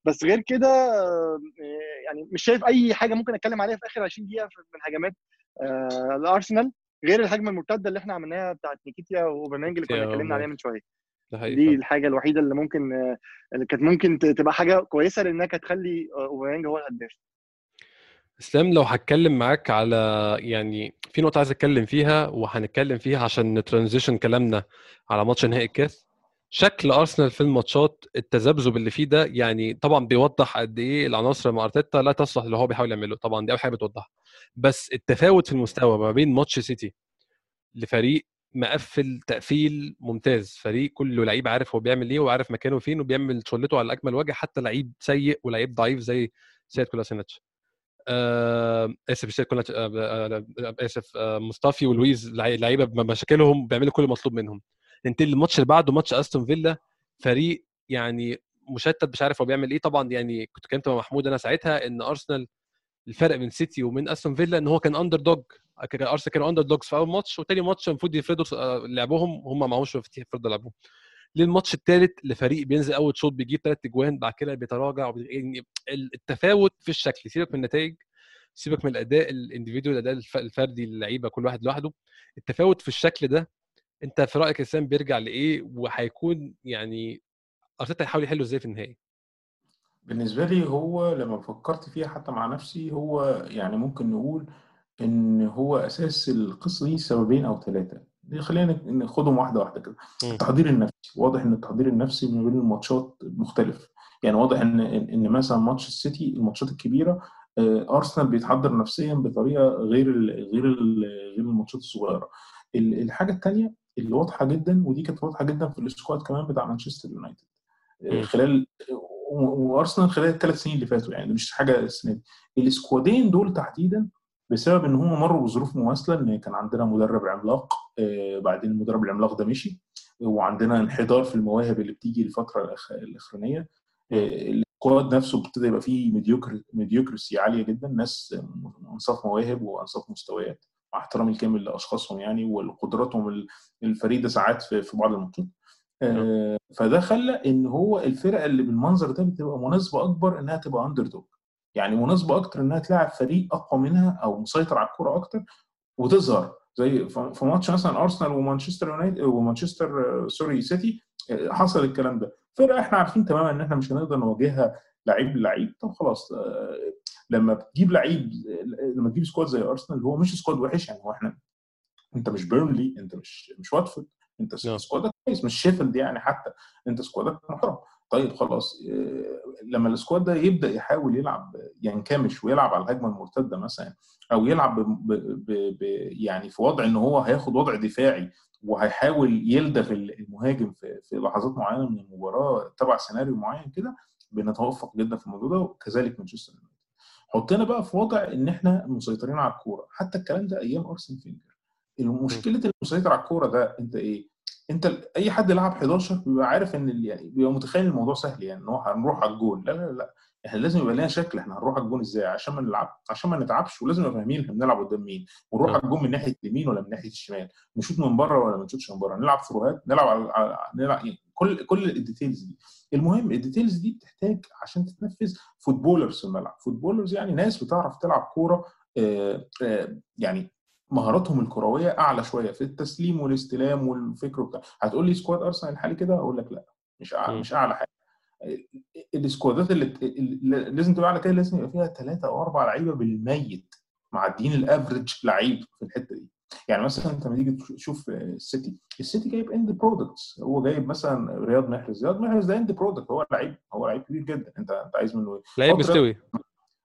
بس غير كده آه، يعني مش شايف أي حاجة ممكن أتكلم عليها في آخر 20 دقيقة من هجمات آه، الأرسنال. غير الهجمه المرتده اللي إحنا عملناها بتاعت نيكيتيا واوباميانج اللي كنا اتكلمنا عليها. من شوية دي. الحاجة الوحيدة اللي ممكن اللي كانت ممكن تبقى حاجة كويسة لأنها كانت تخلي آه، أوباميانج هو الهداف إسلام لو هتكلم معاك على يعني في نقطة عايز أتكلم فيها وهنتكلم فيها عشان ن transition كلامنا على ماتش نهائي الكاس شكل أرسنال في الماتشات التذبذب اللي فيه ده يعني طبعا بيوضح قد إيه العناصر مع أرتيتا لا تصلح اللي هو بيحاول يعمله طبعا دي أول حاجة بتوضحها. بس التفاوت في المستوى ما بين ماتش سيتي لفريق مقفل تقفيل ممتاز فريق كله لعيب عارف هو بيعمل إيه وعارف مكانه فين وبيعمل شغلته على اكمل وجه حتى لعيب سيء ولعيب ضعيف زي سيد كولاسينيتش. آه آسف سيد كولاسينيتش آه آه آسف آه مصطفي ولويز لعيبة بمشاكلهم بيعملوا كل المطلوب منهم. ننتقل للماتش اللي بعده ماتش أستون فيلا فريق يعني مشتت مش عارف هو بيعمل إيه. طبعا يعني كنت كلمت مع محمود أنا ساعتها إن أرسنال الفرق بين سيتي ومن أستون فيلا إن هو كان underdog أرسنال كانوا underdogs في أول ماتش وتاني ماتش المفروض يفرضوا لعبهم هم معهمش مفاتيح يفرضوا لعبهم للماتش الثالث لفريق بينزل أول شوط بيجيب ثلاث اجوان بعد كده بيتراجع يعني التفاوت في الشكل. سيبك من النتائج سيبك من الأداء الإنديفيدوال الأداء الفردي للعيبة كل واحد لوحده. التفاوت في الشكل ده أنت في رأيك اسلام بيرجع لإيه وهيكون يعني أرتيتا هيحاول يحله إزاي في النهائي بالنسبة لي هو لما فكرت فيها حتى مع نفسي هو يعني ممكن نقول إن هو أساس القصة دي سببين أو ثلاثة خلينا ناخدهم واحدة واحدة كده. التحضير النفسي. واضح إن التحضير النفسي ما بين الماتشات مختلف. يعني واضح إن إن مثلا ماتش السيتي الماتشات الكبيرة أرسنال بيتحضر نفسيا بطريقة غير ال غير ال غير الماتشات الصغيرة. الحاجة الثانية اللي واضحة جدا ودي كانت واضحة جدا في ال squad كمان بتاع مانشستر يونايتد. خلال وأرسنال خلال الثلاث سنين اللي فاتوا يعني مش حاجة السنة دي. ال squadين دول تحديدا بسبب إن هم مروا بظروف مماثلة إن كان عندنا مدرب عملاق آه بعدين المدرب العملاق ده مشي وعندنا انحدار في المواهب اللي بتيجي الفترة الأخرانية. آه ال squad نفسه ابتدى يبقى فيه mediocre mediocrity عالية جدا ناس أنصاف مواهب وأنصاف مستويات. مع احترامي الكامل لأشخاصهم يعني وقدراتهم الفريدة ساعات في, بعض الماتشات آه فده خلى إن هو الفرقة اللي بالمنظر ده بتبقى مناسبة أكبر إنها تبقى underdog يعني مناسبة أكتر إنها تلاعب فريق أقوى منها أو مسيطر على الكورة أكتر وتظهر. زي في ماتش مثلا أرسنال ومانشستر يونايتد ومانشستر sorry سيتي حصل الكلام ده. فرقة إحنا عارفين تماما إن إحنا مش هنقدر نواجهها لعيب لعيب طب خلاص لما بتجيب لعيب لما تجيب squad زي ارسنال هو مش squad وحش يعني هو إحنا انت مش بيرنلي انت مش مش واتفورد انت سكوادك كويس مش شيفيلد يعني حتى انت سكوادك محترم. طيب خلاص لما ال squad ده يبدأ يحاول يلعب ينكمش ويلعب على الهجمة المرتدة مثلا أو يلعب ب ب ب يعني في وضع إن هو هياخد وضع دفاعي وهيحاول يلدغ المهاجم في, في لحظات معينة من المباراة تبع سيناريو معين كده بنتوفق جدا في الموضوع ده وكذلك مانشستر يونايتد حطينا بقى في وضع إن إحنا مسيطرين على الكورة. حتى الكلام ده أيام أرسن فينجر. مشكله المسيطر على الكورة ده أنت إيه؟ أنت أي حد لعب 11 بيبقى عارف إن يعني بيبقى متخيل الموضوع سهل يعني إن هو هنروح على الجون. لا لا لا إحنا لازم يبقى لنا شكل. إحنا هنروح على الجون إزاي؟ عشان ما نلعب عشان ما نتعبش ولازم نبقى فاهمين إحنا بنلعب قدام مين. ونروح على الجون من ناحية اليمين ولا من ناحية الشمال. نشوط من بره ولا ما نشوطش من بره؟ نلعب ثروهات نلعب على نلعب كل كل ال details دي. المهم ال details دي بتحتاج عشان تتنفذ footballers في الملعب. footballers يعني ناس بتعرف تلعب كورة آه آه يعني مهاراتهم الكروية أعلى شوية في التسليم والاستلام والفكر وبتاع. هتقول لي squad ارسنال الحالي كده؟ أقول لك لا مش أعلى مش أعلى حاجة. ال squadات اللي, اللي لازم تبقى على كده لازم يبقى فيها ثلاثة أو أربع لعيبة بالميت معديين ال average لعيب في الحتة دي. يعني مثلا أنت لما تيجي تشوف السيتي السيتي جايب end products هو جايب مثلا رياض محرز. رياض محرز ده end product هو لعيب هو لعيب كبير جدا. انت أنت عايز منه إيه؟ لعيب مستوي.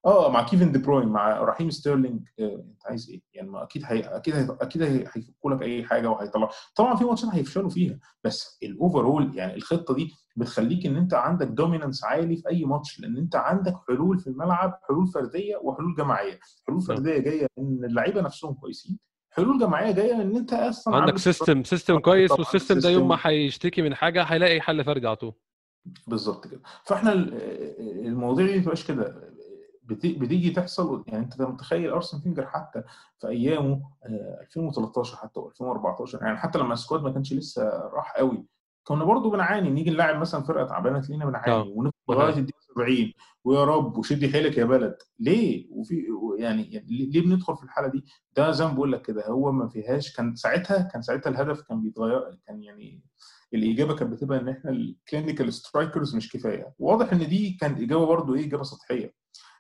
آه مع كيفن دي بروين مع رحيم ستيرلينج. آه، أنت عايز إيه؟ يعني ما أكيد هي أكيد هي أكيد هيفكوا لك أي حاجة وهيطلع. طبعا في ماتشات هيفشلوا فيها بس ال overall يعني الخطة دي بتخليك إن أنت عندك dominance عالي في أي ماتش لأن أنت عندك حلول في الملعب حلول فردية وحلول جماعية. حلول فردية جاية إن اللعيبة نفسهم كويسين حلول جماعية جاية إن أنت أصلا عندك system system كويس وال system ده يوم ما هيشتكي من حاجة هيلاقي حل فردي على طول. بالظبط كده. فإحنا المواضيع دي ما تبقاش كده. بتيجي تحصل يعني أنت متخيل أرسن فينجر حتى في أيامه 2013 حتى و2014 يعني حتى لما ال squad ما كانش لسه راح قوي. كنا برضه بنعاني نيجي نلعب مثلا فرقة تعبانة تلاقينا بنعاني ونفضل لغايه الدقيقه 70 ويا رب وشدي حيلك يا بلد. ليه؟ وفي يعني, ليه بندخل في الحالة دي؟ ده زي ما بقول لك كده هو ما فيهاش. كان ساعتها كان ساعتها الهدف كان بيتغير كان يعني الإجابة كانت بتبقى إن إحنا ال clinical strikers مش كفاية. واضح إن دي كانت إجابة برضه إيه إجابة سطحية.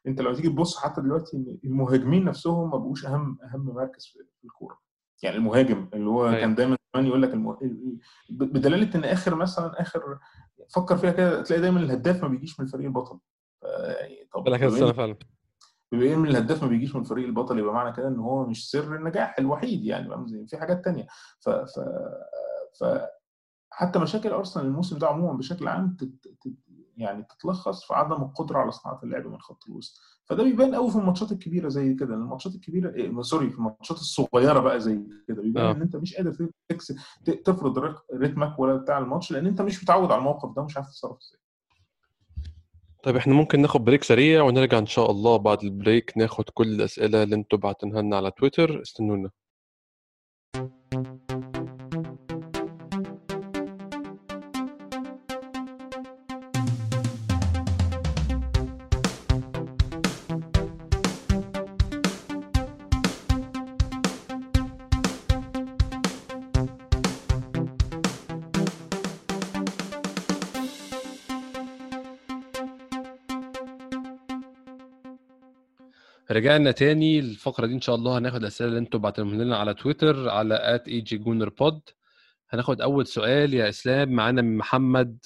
أنت لو تيجي تبص حتى دلوقتي إن المهاجمين نفسهم ما بقوش أهم أهم مركز في الكورة. يعني المهاجم اللي هو أيوة. كان دايما زمان يقول لك المه... بدلالة إن آخر مثلا آخر فكر فيها كده تلاقي دايما الهداف ما بيجيش من الفريق البطل. يعني طب سنه إن- فعلا. بما إن الهداف ما بيجيش من الفريق البطل يبقى معنى كده إن هو مش سر النجاح الوحيد يعني؟ في حاجات تانية. ف ف ف حتى مشاكل أرسنال الموسم ده عموما بشكل عام تت... تت... يعني تتلخص في عدم القدرة على صناعة اللعب من خط الوسط. فده بيبان قوي في الماتشات الكبيرة زي كده. الماتشات الكبيرة إيه sorry في الماتشات الصغيرة بقى زي كده. بيبان آه. إن أنت مش قادر تكس... ت- تفرض رت- رتمك ولا بتاع الماتش لأن أنت مش متعود على الموقف ده ومش عارف تتصرف إزاي. طيب إحنا ممكن ناخد break سريع ونرجع إن شاء الله بعد ال break ناخد كل الأسئلة اللي أنتوا بعتنها لنا على تويتر. استنونا. رجعنا تاني الفقرة دي إن شاء الله. هناخد الأسئلة اللي أنتوا بعتهم لنا على تويتر على @ejgunnerpod. هناخد أول سؤال يا إسلام معانا من محمد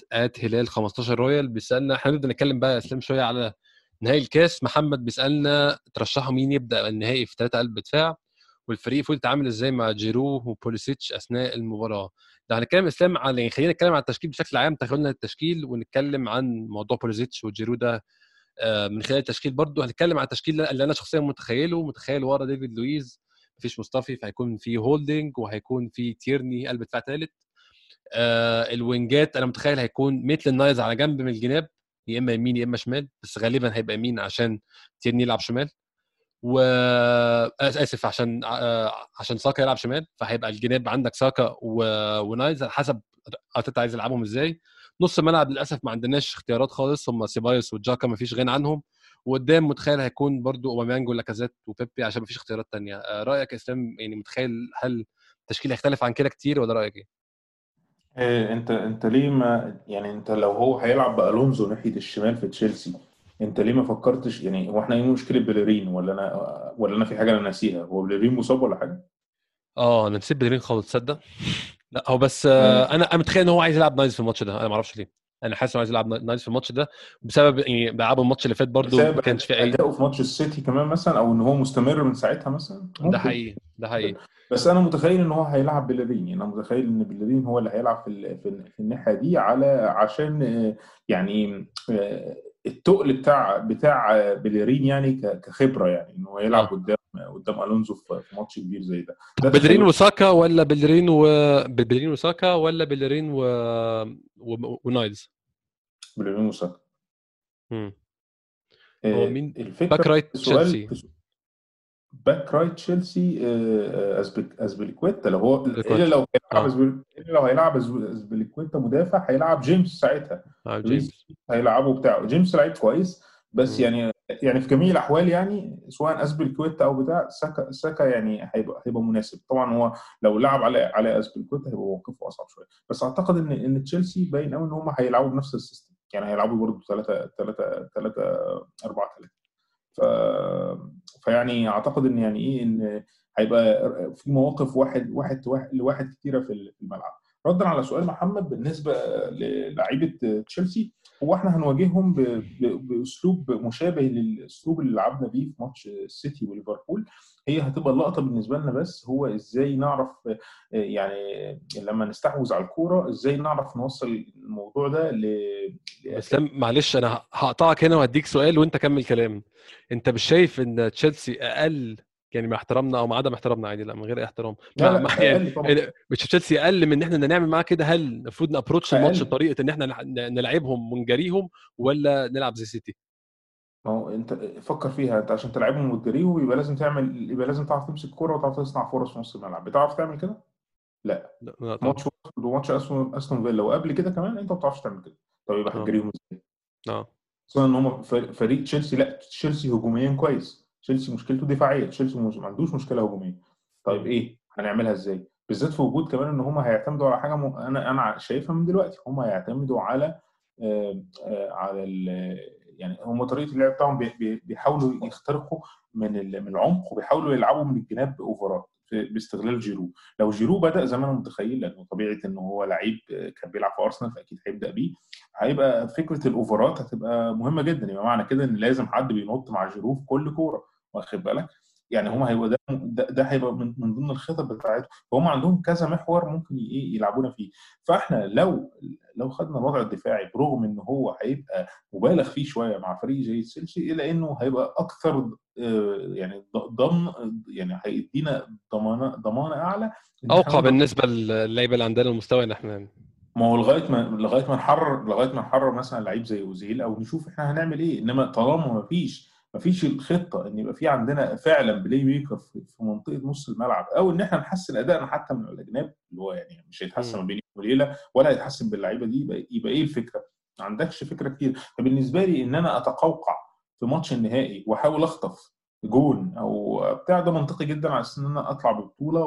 هلال 15 رويال بيسألنا إحنا نبدأ نتكلم بقى يا إسلام شوية على نهائي الكاس. محمد بيسألنا ترشحوا مين يبدأ النهائي في ثلاثة قلب دفاع؟ والفريق هيتعامل إزاي مع جيرو وبوليسيتش أثناء المباراة؟ ده هنتكلم إسلام على يعني خلينا نتكلم عن التشكيل بشكل عام. تخيلنا التشكيل ونتكلم عن موضوع بوليسيتش وجيرو ده من خلال التشكيل برضو. هنتكلم عن التشكيل اللي أنا شخصيا متخيله. متخيل ورا ديفيد لويز. مفيش مصطفي فهيكون في هولدنج وهيكون في تيرني قلب دفاع ثالث آه ال wingات أنا متخيل هيكون ميتلاند نايلز على جنب من الجناب. يا إما يمين يا إما شمال. بس غالبا هيبقى يمين عشان تيرني يلعب شمال. و آه، آسف عشان آه، عشان ساكا يلعب شمال. فهيبقى الجناب عندك ساكا و... ونايلز على حسب أرتيتا عايز يلعبهم إزاي. نص الملعب للأسف ما عندناش اختيارات خالص. هم سيبايوس وجاكا ما فيش غنى عنهم. وقدام متخيل هيكون برضو أوباميانج ولاكازيت وبيبي عشان ما فيش اختيارات تانية. آه، رأيك يا إسلام يعني متخيل هل التشكيل هيختلف عن كده كتير ولا رأيك إيه؟ إيه أنت أنت ليه ما يعني أنت لو هو هيلعب بألونزو ناحية الشمال في تشيلسي أنت ليه ما فكرتش يعني هو إحنا إيه مشكلة بليرين ولا أنا ولا أنا في حاجة أنا ناسيها؟ هو بليرين مصاب ولا حاجة؟ آه أنا نسيت بدرين خالص تصدق؟ لا هو بس آه أنا أنا متخيل إن هو عايز يلعب نايلز في الماتش ده. أنا ما أعرفش ليه. أنا حاسس إنه عايز يلعب نايلز في الماتش ده بسبب يعني بيلعبوا الماتش اللي فات بسبب ما كانش في أي أداؤه في ماتش السيتي كمان مثلا أو إن هو مستمر من ساعتها مثلا؟ ده ممكن. حقيقي ده حقيقي. بس أنا متخيل إن هو هيلعب بليرين يعني أنا متخيل إن بليرين هو اللي هيلعب في في ال- في الناحية دي على عشان آه، يعني آه، التقل بتاع بتاع بليرين يعني كخبرة يعني ان هو يلعب. قدام قدام ألونزو في ماتش كبير زي ده. ده بلرين وساكا ولا بلرين و بلرين وساكا ولا بلرين و... و... ونايلز بليرين وساكا. مم. آه، هو مين؟ الفكرة باك رايت تشيلسي. باك رايت تشيلسي آه، أزبيليكويتا. لو هو. إلا لو هيلعب آه. إلا لو هيلعب أزبيليكويتا مدافع هيلعب جيمس ساعتها. جيمس هيلعبه بتاع جيمس لعيب كويس بس. يعني يعني في جميع الأحوال يعني سواء اسبلكويتا أو بتاع ساكا ساكا يعني هيبقى هيبقى مناسب. طبعا هو لو لعب على على اسبلكويتا هيبقى موقفه أصعب شوية. بس أعتقد إن إن تشيلسي باين قوي إن هم هيلعبوا بنفس ال system. يعني هيلعبوا برضه 3 3 3 4 3 ف فيعني أعتقد إن يعني إيه إن هيبقى في مواقف واحد واحد واحد لواحد كتيرة في الملعب. ردا على سؤال محمد بالنسبة للعيبه تشيلسي. هو إحنا هنواجههم. بأسلوب مشابه للأسلوب اللي لعبنا بيه في ماتش السيتي وليفربول هي هتبقى اللقطة بالنسبة لنا بس هو إزاي نعرف يعني لما نستحوذ على الكورة إزاي نعرف نوصل الموضوع ده ل اسلام معلش أنا هقطعك هنا وهديك سؤال وأنت كمل كلام أنت مش شايف إن تشيلسي أقل يعني مع احترامنا أو مع عدم احترامنا عادي لا من غير احترام لا لا يعني. مش تشيلسي أقل من إن إحنا نعمل معاه كده هل المفروض نأبروتش الماتش. بطريقة إن إحنا نلعبهم ونجاريهم ولا نلعب زي سيتي ما هو أنت فكر فيها أنت عشان تلعبهم وتجريهم يبقى لازم تعمل يبقى لازم تعرف تمسك كوره وتعرف تصنع فرص في نص الملعب بتعرف تعمل كده؟ لا ماتش وماتش أستون فيلا وقبل كده كمان أنت ما بتعرفش تعمل كده طب يبقى آه. هتجريهم إزاي؟ آه خصوصا إن هم فريق تشيلسي لا تشيلسي هجوميا كويس تشيلسي مشكلته دفاعية تشيلسي ما عندوش مشكلة هجومية. طيب إيه؟ هنعملها إزاي؟ بالذات في وجود كمان إن هم هيعتمدوا على حاجة م... أنا أنا شايفها من دلوقتي. هم هيعتمدوا على آه، آه، على ال... يعني هم طريقة اللعب بتاعهم بي- بي- بيحاولوا يخترقوا من ال- من العمق وبيحاولوا يلعبوا من الجناب بأوفرات باستغلال جيرو. لو جيرو بدأ زي ما أنا متخيل لأنه طبيعه انه هو لعيب كان بيلعب في أرسنال فأكيد هيبدأ بيه. هيبقى فكرة الأوفرات هتبقى مهمة جدا. يبقى معنى كده إن لازم حد بينط مع جيرو في كل كورة. واخد بالك؟ يعني هم هيبقى ده ده, هيبقى من, من ضمن الخطط بتاعتهم. فهم عندهم كذا محور ممكن إيه يلعبونا فيه. فإحنا لو لو خدنا الوضع الدفاعي برغم إن هو هيبقى مبالغ فيه شوية مع فريق زي تشيلسي إلا إنه هيبقى أكثر يعني ض- ضمن يعني هيدينا ضمانة ضمانة أعلى أوقع بالنسبة للعيبة اللي عندنا المستوى ان إحنا ما هو لغاية ما لغاية ما نحرر لغاية ما نحرر مثلا لعيب زي أوزيل أو نشوف إحنا هنعمل إيه إنما طالما ما فيش ما فيش الخطة إن يبقى في عندنا فعلا playmaker في منطقة نص الملعب أو إن إحنا نحسن أدائنا حتى من الاجناب اللي هو يعني مش هيتحسن. ما بين يوم وليلة ولا هيتحسن باللعيبة دي يبقى, يبقى إيه الفكرة؟ ما عندكش فكرة كتير فبالنسبة لي إن أنا أتقوقع في ماتش النهائي واحاول اخطف جون أو بتاع ده منطقي جدا على أساس ان أنا اطلع ببطوله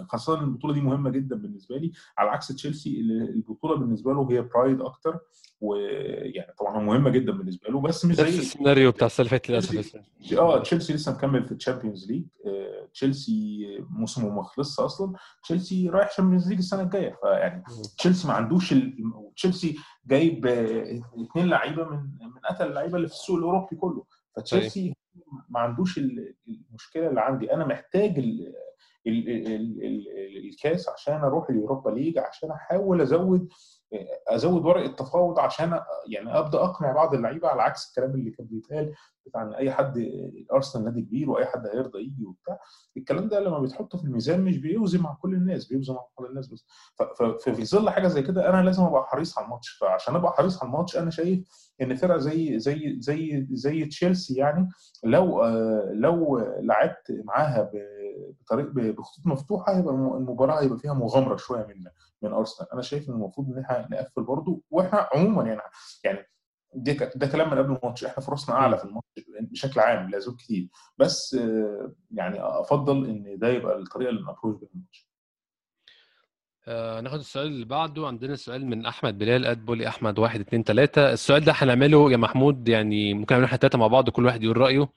وخاصه البطولة دي مهمة جدا بالنسبة لي. على عكس تشيلسي اللي البطولة بالنسبة له هي pride أكتر ويعني طبعا مهمه جدا بالنسبة له بس مش زي السيناريو بتاع السنة اللي فاتت للاسف آه تشيلسي لسه مكمل في ال Champions League آه، تشيلسي موسمه ما خلصش أصلا. تشيلسي رايح Champions League السنة الجاية. فيعني تشيلسي ما عندوش ال... تشيلسي جايب آه، اثنين لعيبة من من اتقل اللعيبة اللي في السوق الأوروبي كله. فتشيلسي ما عندوش ال- المشكلة اللي عندي. أنا محتاج ال... ال... ال... ال... ال... الكاس عشان أروح ال Europa League عشان أحاول أزود أزود ورق التفاوض عشان يعني أبدأ أقنع بعض اللعيبة على عكس الكلام اللي كان بيتقال بتاع إن أي حد ارسنال نادي كبير وأي حد هيرضى يجي وبتاع. الكلام ده لما بتحطه في الميزان مش بيوزن مع كل الناس بيوزن مع كل الناس بس. ففي ظل حاجة زي كده أنا لازم أبقى حريص على الماتش. فعشان أبقى حريص على الماتش أنا شايف إن فرقة زي زي زي زي تشيلسي يعني لو آه، لو لعبت معاها ب- بطريق بخطوط مفتوحة هيبقى الم- المباراة هيبقى فيها مغامرة شوية من من أرسنال. أنا شايف إن المفروض إن إحنا نقفل برضو وإحنا عموما يعني يعني ده ده كلام من قبل الماتش. إحنا فرصنا أعلى في الماتش بشكل عام لاسباب كتير. بس يعني أفضل إن ده يبقى الطريقة اللي نابروش بيها الماتش. آه ناخد السؤال اللي بعده. عندنا سؤال من أحمد بلال at بولي أحمد واحد اتنين تلاتة. السؤال ده هنعمله يا محمود يعني ممكن نعمله إحنا التلاتة مع بعض كل واحد يقول رأيه.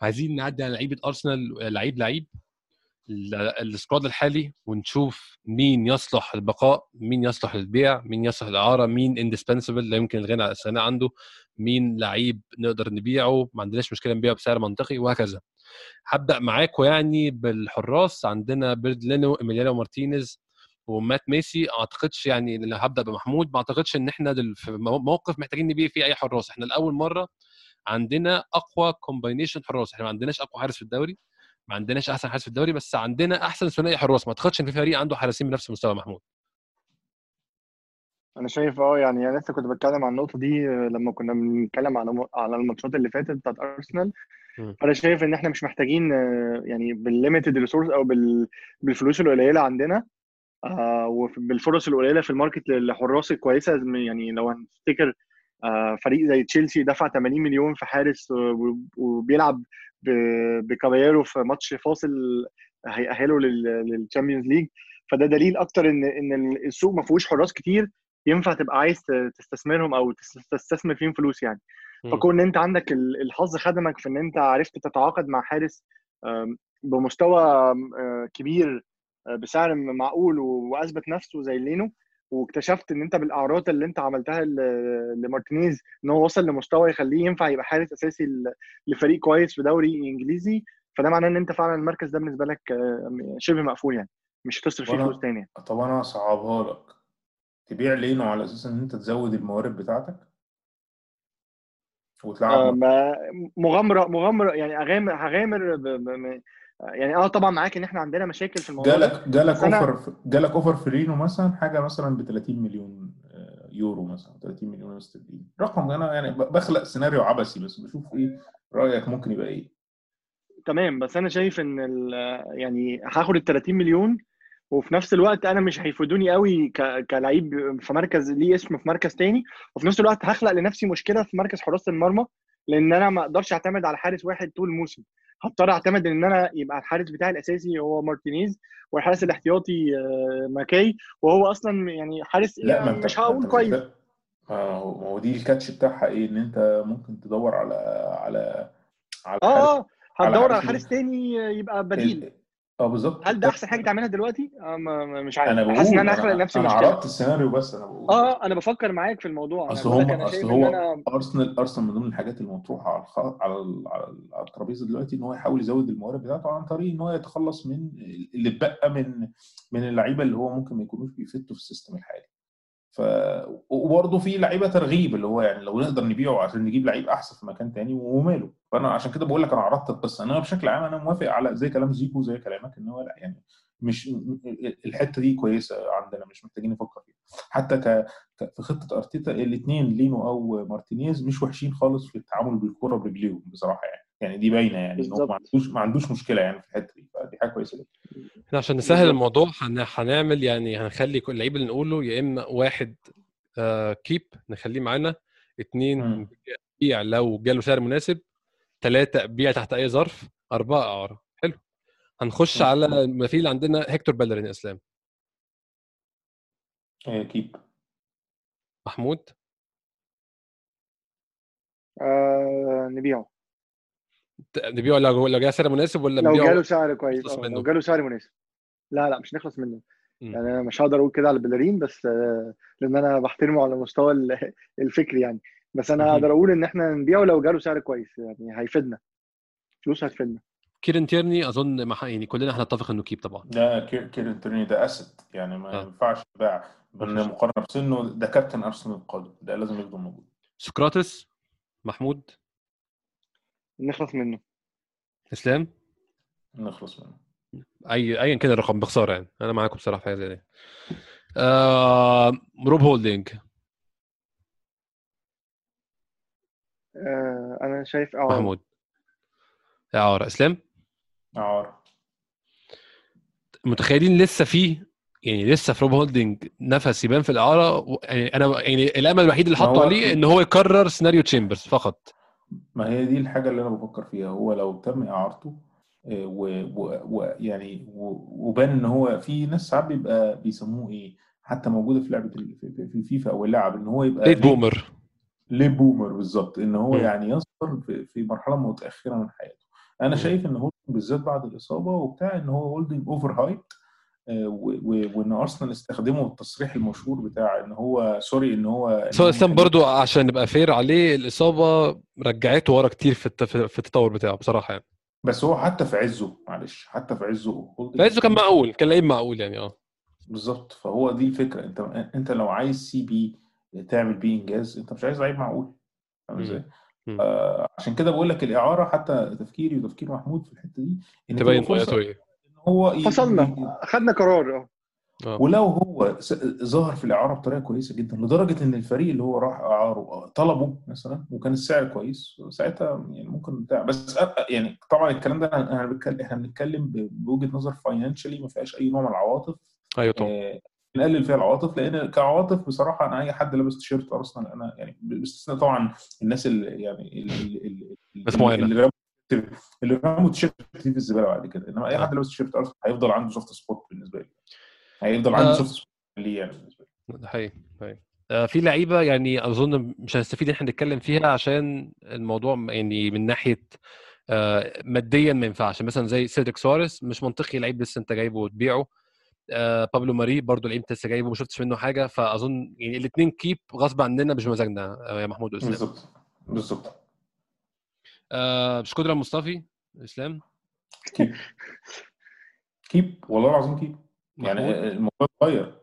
عايزين نعدي على لعيبة أرسنال لعيب لعيب. ال squad الحالي ونشوف مين يصلح للبقاء مين يصلح للبيع مين يصلح للاعاره مين indispensable لا يمكن الغنى الاستغناء عنه مين لعيب نقدر نبيعه ما عندناش مشكلة نبيعه بسعر منطقي وهكذا. هبدأ معاكم يعني بالحراس. عندنا بيرند لينو إيميليانو مارتينيز ومات ميسي. ما أعتقدش يعني لو هبدأ بمحمود. ما أعتقدش إن إحنا في مو- موقف محتاجين نبيع فيه أي حراس. إحنا لأول مرة عندنا أقوى combination حراس. إحنا ما عندناش أقوى حارس في الدوري. ما عندناش أحسن حارس في الدوري بس عندنا أحسن ثنائي حراس. ما أعتقدش إن في فريق عنده حارسين بنفس مستوى محمود. أنا شايف آه يعني أنا لسه كنت بتكلم عن النقطة دي آه، لما كنا بنتكلم على على الماتشات اللي فاتت بتاعت أرسنال. فأنا شايف إن إحنا مش محتاجين آه، يعني بال limited resources أو بال- بالفلوس القليلة عندنا آه، وبالفرص القليلة في ال market للحراس الكويسه يعني لو هنفتكر آه، فريق زي تشيلسي دفع 80 مليون في حارس وبيلعب بكابايرو في ماتش فاصل هيأهله لل Champions League فده دليل أكتر ان إن السوق ما فيهوش حراس كتير ينفع تبقى عايز تستثمرهم أو تس- تستثمر فيهم فلوس يعني. فكون إن أنت عندك ال- الحظ خدمك في إن أنت عرفت تتعاقد مع حارس بمستوى آه، كبير آه، بسعر معقول وأثبت نفسه زي لينو واكتشفت إن أنت بالإعارات اللي أنت عملتها لمارتينيز إن هو وصل لمستوى يخليه ينفع يبقى حارس أساسي لفريق كويس في دوري إنجليزي فده معناه إن أنت فعلا المركز ده بالنسبة لك آه، شبه مقفول يعني مش هتصرف فيه فلوس تاني يعني. طب أنا اصعبها لك تبيع لينو على أساس إن أنت تزود الموارد بتاعتك آه، وتلعب ما- مغامرة مغامرة يعني أغامر هغامر. يعني آه طبعا معاك إن إحنا عندنا مشاكل في الموضوع جالك جالك offer جالك offer في لينو مثلا حاجة مثلا ب 30 مليون آه، يورو مثلا 30 مليون استرليني رقم أنا يعني بخلق سيناريو عبثي بس بشوف إيه رأيك ممكن يبقى إيه تمام بس أنا شايف إن. يعني هاخد ال 30 مليون وفي نفس الوقت أنا مش هيفيدوني قوي. كلعيب في مركز ليه اسم في مركز تاني وفي نفس الوقت هخلق لنفسي مشكلة في مركز حراسة المرمى لأن أنا ما أقدرش أعتمد على حارس واحد طول الموسم هضطر اعتمد ان أنا يبقى الحارس بتاعي الاساسي هو مارتينيز والحارس الاحتياطي آه، ماسي وهو أصلا يعني حارس لا يعني مش هقول كويس. ما هو دي ال catch بتاعها إيه؟ ان انت ممكن تدور على على على آه على هتدور على حارس تاني. يبقى بديل. آه بالظبط. هل ده أحسن حاجة تعملها دلوقتي؟ آه مش عارف. أنا بقول حاسس إن أنا أنا, هخلق نفسي أنا مشكلة. عرضت السيناريو بس أنا بقول. آه أنا بفكر معاك في الموضوع. أنا أصل هم أنا أصل هو أنا أرسنال أرسنال من ضمن الحاجات المطروحه على الخ... على ال... على ال- على الترابيزة دلوقتي إن هو يحاول يزود الموارد بتاعته عن طريق إن هو يتخلص من اللي اتبقى من من اللعيبة اللي هو ممكن ما يكونوش بيفتوا في السيستم الحالي. ف وبرضه في لعيبة ترغيب اللي هو يعني لو نقدر نبيعه عشان نجيب لعيب أحسن في مكان تاني وماله. فأنا عشان كده بقول لك أنا عرضت القصة أنا بشكل عام أنا موافق على زي كلام زيكو زي كلامك إن هو لأ يعني مش الحتة دي كويسة عندنا مش محتاجين نفكر فيها حتى ك... في خطة أرتيتا الاثنين لينو أو مارتينيز مش وحشين خالص في التعامل بالكرة برجليهم بصراحة يعني يعني دي باينة يعني إن هو. ما عندوش ما عندوش مشكلة يعني في الحتة دي فدي حاجة كويسة جدا إحنا عشان نسهل. الموضوع هن- هنعمل يعني هنخلي كل اللعيب اللي نقوله يا إما واحد آه keep نخليه معانا اثنين. بيع لو جاله سعر مناسب ثلاثة بيع تحت أي ظرف أربعة إعارة حلو. هنخش. على اللي مثيل عندنا هيكتور بليرين يا إسلام. آه، keep محمود؟ آه نبيعه. نبيعه لو لو جاء سعر مناسب ولا لو جاله سعر كويس منه. لو جاله سعر مناسب. لا لا مش نخلص منه. يعني أنا مش هقدر أقول كده على بليرين بس آه، لأن أنا بحترمه على المستوى ال- الفكري يعني. بس أنا. أقدر أقول إن إحنا نبيعه لو جاله سعر كويس يعني هيفيدنا. فلوس هتفيدنا. كيرن تيرني أظن مح... يعني كلنا هنتفق إنه keep طبعا. كي- كيرن تيرني ده اسد يعني ما آه. ينفعش يتباع. بالمقارنه بسنه ده كابتن أرسنال القادم ده لازم يفضل موجود. سقراطس محمود؟ نخلص منه. إسلام؟ نخلص منه. اي ايا كان الرقم بخسارة يعني. أنا معاكم بصراحة في حاجة زي دي آه روب هولدنج آه أنا شايف آه محمود. إعارة. إسلام؟ إعارة. متخيلين لسه فيه يعني لسه في روب هولدنج نفس يبان في الإعارة؟ يعني أنا يعني الأمل الوحيد اللي هو- عليه إن هو يكرر سيناريو تشامبرز فقط. ما هي دي الحاجة اللي أنا بفكر فيها. هو لو تم إعارته آه، و- و- ويعني وبان إن هو في ناس ساعات بيبقى بيسموه إيه حتى موجودة في لعبة في- في- في الفيفا أو اللعب إن هو يبقى late bloomer late bloomer بالظبط إن هو. يعني يظهر في, في مرحلة متأخرة من حياته أنا. شايف إن هولدنج بالذات بعد الإصابة وبتاع إن هو هولدنج over hype وإن أرسنال استخدمه التصريح المشهور بتاع إن هو sorry إن هو كانوا- برضو عشان نبقى fair عليه الإصابة رجعته ورا كتير في في التطور بتاعه بصراحة يعني بس هو حتى في عزه معلش حتى في عزه هولدنج فايزه كان معقول كان لعيب معقول يعني آه بالظبط فهو دي الفكرة أنت أنت لو عايز CB تعمل بيه إنجاز. أنت مش عايز لعيب معقول. فاهم. إزاي؟ آه عشان كده بقول لك الإعارة حتى تفكيري وتفكير محمود في الحتة دي إن تبين طريقته إيه إن هو فصلنا خدنا قرار آه. آه. ولو هو س- ظهر في الإعارة بطريقة كويسة جدا لدرجة إن الفريق اللي هو راح إعاره طلبه مثلا وكان السعر كويس ساعتها يعني ممكن بتاع. بس يعني طبعا الكلام ده أنا أنا بتكلم إحنا بنتكلم بوجهة نظر financially ما فيهاش أي نوع من العواطف. أيوه طبعا. آه، نقلل فيها العواطف لأن كعواطف بصراحة أنا أي حد لابس تيشيرت ارسنال أنا يعني باستثناء طبعا الناس اللي يعني اللي اللي. اللي رموا دي في الزبالة بعد كده إنما أي آه. حد لابس تيشيرت ارسنال هيفضل عنده soft spot بالنسبة لي هيفضل عنده. soft spot ليه يعني بالنسبة لي ده حقيقي. آه، في لعيبة يعني أظن مش هنستفيد إن إحنا نتكلم فيها عشان الموضوع يعني من ناحية آه، ماديا ما ينفعش مثلا زي سيدريك سواريز مش منطقي لعيب لسه أنت جايبه وتبيعه آه، بابلو ماري برضو لعيب لسه جايبه ما شفتش منه حاجة فأظن يعني الاثنين كيب غصب عننا مش بمزاجنا آه، يا محمود وإسلام. بالظبط بالظبط. آه، شكرا مصطفي؟ إسلام؟ كيب كيب والله العظيم كيب يعني الموضوع اتغير.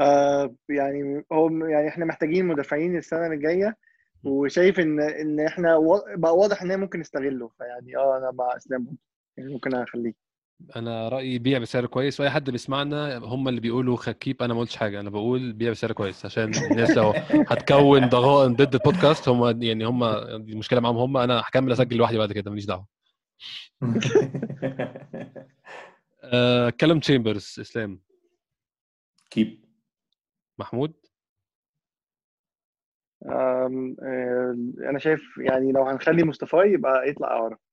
آه، يعني هو يعني إحنا محتاجين مدافعين السنة الجايه وشايف إن إن إحنا بقى واضح إن ممكن نستغله فيعني آه أنا مع إسلام. يعني ممكن أخليه. أنا رأيي بيع بسعر كويس وأي حد بيسمعنا هم اللي بيقولوا خكيب أنا ما قلتش حاجة أنا بقول بيع بسعر كويس عشان الناس لو هتكون ضغائن ضد البودكاست هم يعني هم دي المشكلة معاهم هم أنا هكمل أسجل لوحدي بعد كده ماليش دعوة. *laughs* آه، كلام تشامبرز إسلام. كيب. محمود؟ آه، أنا شايف يعني لو هنخلي مصطفى يبقى يطلع اعاره آه،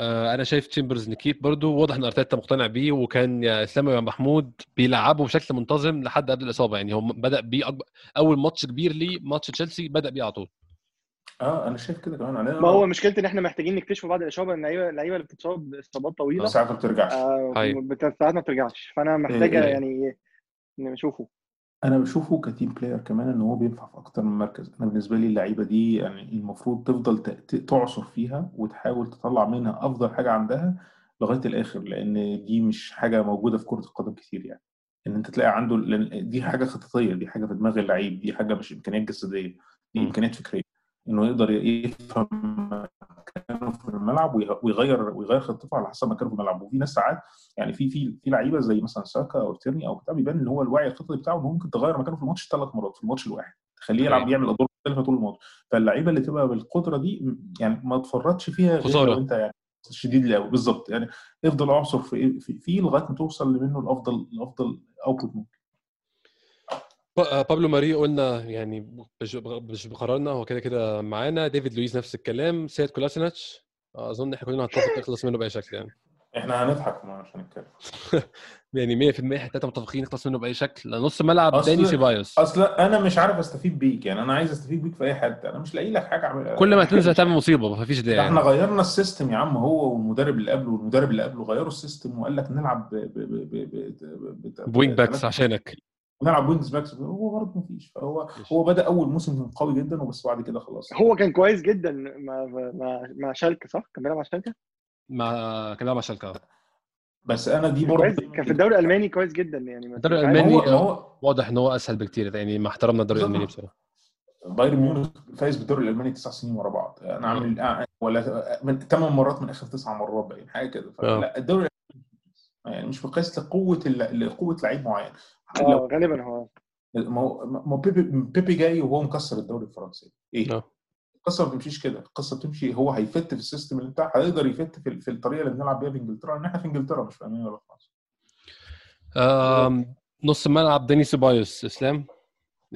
أنا شايف تشامبرز نكيب برضو واضح إن أرتيتا مقتنع بيه وكان يا إسلام يا محمود بيلعبه بشكل منتظم لحد قبل الإصابة. يعني هو بدأ بيه أكبر أول ماتش كبير ليه ماتش تشيلسي بدأ بيه على طول. آه أنا شايف كده كمان علينا. ما هو مشكلتي إن إحنا محتاجين نكتشف بعد الإصابة إن اللعيبة اللعيبة اللي بتتصاب إصابات طويلة ساعات ما بترجعش. آه. بت- ساعات ما بترجعش. فأنا محتاجة إيه. يعني نشوفه. أنا بشوفه كتيم بلاير كمان إن هو بينفع في أكتر من مركز. أنا بالنسبة لي اللعيبة دي يعني المفروض تفضل ت- ت- تعصر فيها وتحاول تطلع منها أفضل حاجة عندها لغاية الآخر لأن دي مش حاجة موجودة في كرة القدم كتير يعني. إن أنت تلاقي عنده دي حاجة خططية دي حاجة في دماغ اللعيب دي حاجة مش إمكانيات جسدية دي م. إمكانيات فكرية. إنه يقدر يفهم مكانه في الملعب ويغير ويغير خطته على حسب مكانه في الملعب. وفي ناس ساعات يعني في في في لعيبة زي مثلا ساكا أو تيرني أو بتاع بيبان إن هو الوعي الخططي بتاعه انه ممكن تغير مكانه في الماتش ثلاث مرات في الماتش الواحد. تخليه يلعب. يعمل أدوار مختلفة طول الماتش. فاللعيبة اللي تبقى بالقدرة دي يعني ما تفرطش فيها غير. لو أنت يعني شديد قوي بالظبط. يعني افضل اعصر في في- فيه لغاية ما توصل منه الأفضل الأفضل output ممكن. بابلو ماري قلنا يعني مش بقرارنا هو كده كده معانا. ديفيد لويس نفس الكلام. سيد كولاسيناتش أظن إحنا كلنا هنتفق نخلص منه بأي شكل يعني. إحنا هنضحك عشان نتكلم. *laughs* يعني 100% إحنا تلاته متفقين نخلص منه بأي شكل. نص ملعب داني سيبايوس. أصل أنا مش عارف أستفيد بيك يعني. أنا عايز أستفيد بيك في أي حتة. أنا مش لاقي لك حاجة أعملها. كل ما تنزل تعمل مصيبة ما فيش داعي. إحنا. غيرنا ال system يا عم. هو والمدرب اللي قبله والمدرب اللي قبله غيروا ال system وقال لك نلعب ب ب ب ب ب ب بوينج backs عشانك. نلعب wing backs. هو برضه مفيش. فهو مفيش. هو بدأ أول موسم كان قوي جدا وبس بعد كده خلاص. هو كان كويس جدا مع مع مع شالكة صح؟ كان بيلعب مع شالكة؟ مع كان بيلعب مع شالكة بس أنا دي برضه كان في الدوري الألماني كويس جدا يعني. ما الدوري ما هو ما هو واضح إن هو أسهل بكتير يعني مع احترامنا الدوري. الألماني بصراحة. بايرن ميونخ فايز بالدوري الألماني تسع سنين ورا بعض. أنا عامل آه، ولا من ثمان مرات من آخر تسع مرات باين حاجة كده. آه. لا الدوري يعني مش مقياس لقوة ال- لقوة لعيب معين. لو غالبا هو. ما هو ما بيبي بيبي جاي وهو مكسر الدوري الفرنسي. إيه؟ آه. القصة ما بتمشيش كده. القصة بتمشي هو هي fit في ال system اللي بتاع هيقدر ي fit في, في الطريقة اللي بنلعب بيها في إنجلترا ان إحنا في إنجلترا مش في ألمانيا ولا في آم، نص ملعب داني سيبايوس إسلام.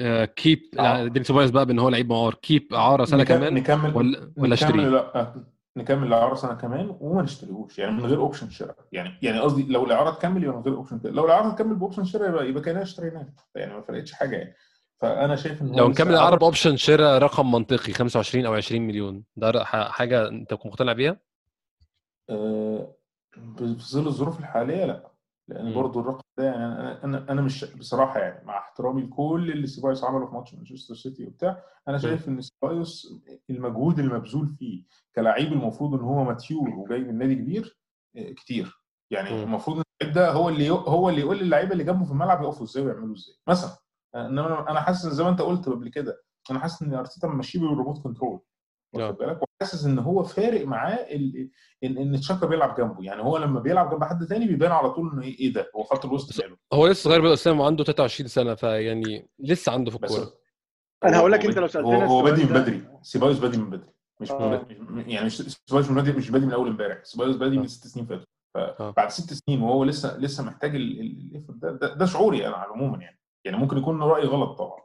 آه، keep آه. يعني داني سيبايوس بقى بإن هو لعيب معار keep اعاره سنة نكمل- كمان؟ نكمل ولا ولا نكمل أشتريه؟ لا. نكمل الاعاره سنه كمان وما نشتريهوش يعني من غير option شراء يعني يعني قصدي لو الاعاره تكمل يبقى من غير option لو الاعاره تكمل ب option شراء يبقى يبقى كأننا اشتريناه يعني ما فرقتش حاجة يعني. فأنا شايف إن لو نكمل إعارة- العرب option شراء رقم منطقي 25 أو 20 مليون. ده حاجة أنت مقتنع بيها؟ آه، في ظل الظروف الحالية لا. لأن مم. برضو الرقم ده يعني أنا أنا أنا مش بصراحة يعني مع احترامي لكل اللي سيبايوس عمله في ماتش مانشستر سيتي وبتاع أنا شايف إن سيبايوس المجهود المبذول فيه كلاعب المفروض إن هو mature وجاي من نادي كبير آه، كتير يعني. المفروض إن اللعيب ده هو اللي هو اللي يقول للعيبة اللي جنبه في الملعب يقفوا إزاي ويعملوا إزاي مثلا إنما أنا حاسس زي ما أنت قلت قبل كده أنا حاسس إن أرتيتا ماشيه بال remote control آه. واخد بالك؟ وحاسس إن هو فارق معاه ال- إن إن تشاكا بيلعب جنبه. يعني هو لما بيلعب جنب حد تاني بيبان على طول إنه إيه إيه ده؟ هو خط الوسط ماله. هو لسه صغير بقى اسلام وعنده 23 سنة فيعني لسه عنده في بس الكورة. أنا هقول لك أنت لو سالتنا هو, بادئ من بدري. سيبايوس بادئ من بدري. مش آه. يعني مش سيبايوس مش بادئ من أول امبارح. سيبايوس بادئ من آه. ست سنين فاتوا. آه. فبعد ست سنين وهو لسه لسه محتاج ال- ده, ده, ده شعوري أنا على العموم يعني. يعني ممكن يكون رايي غلط طبعا.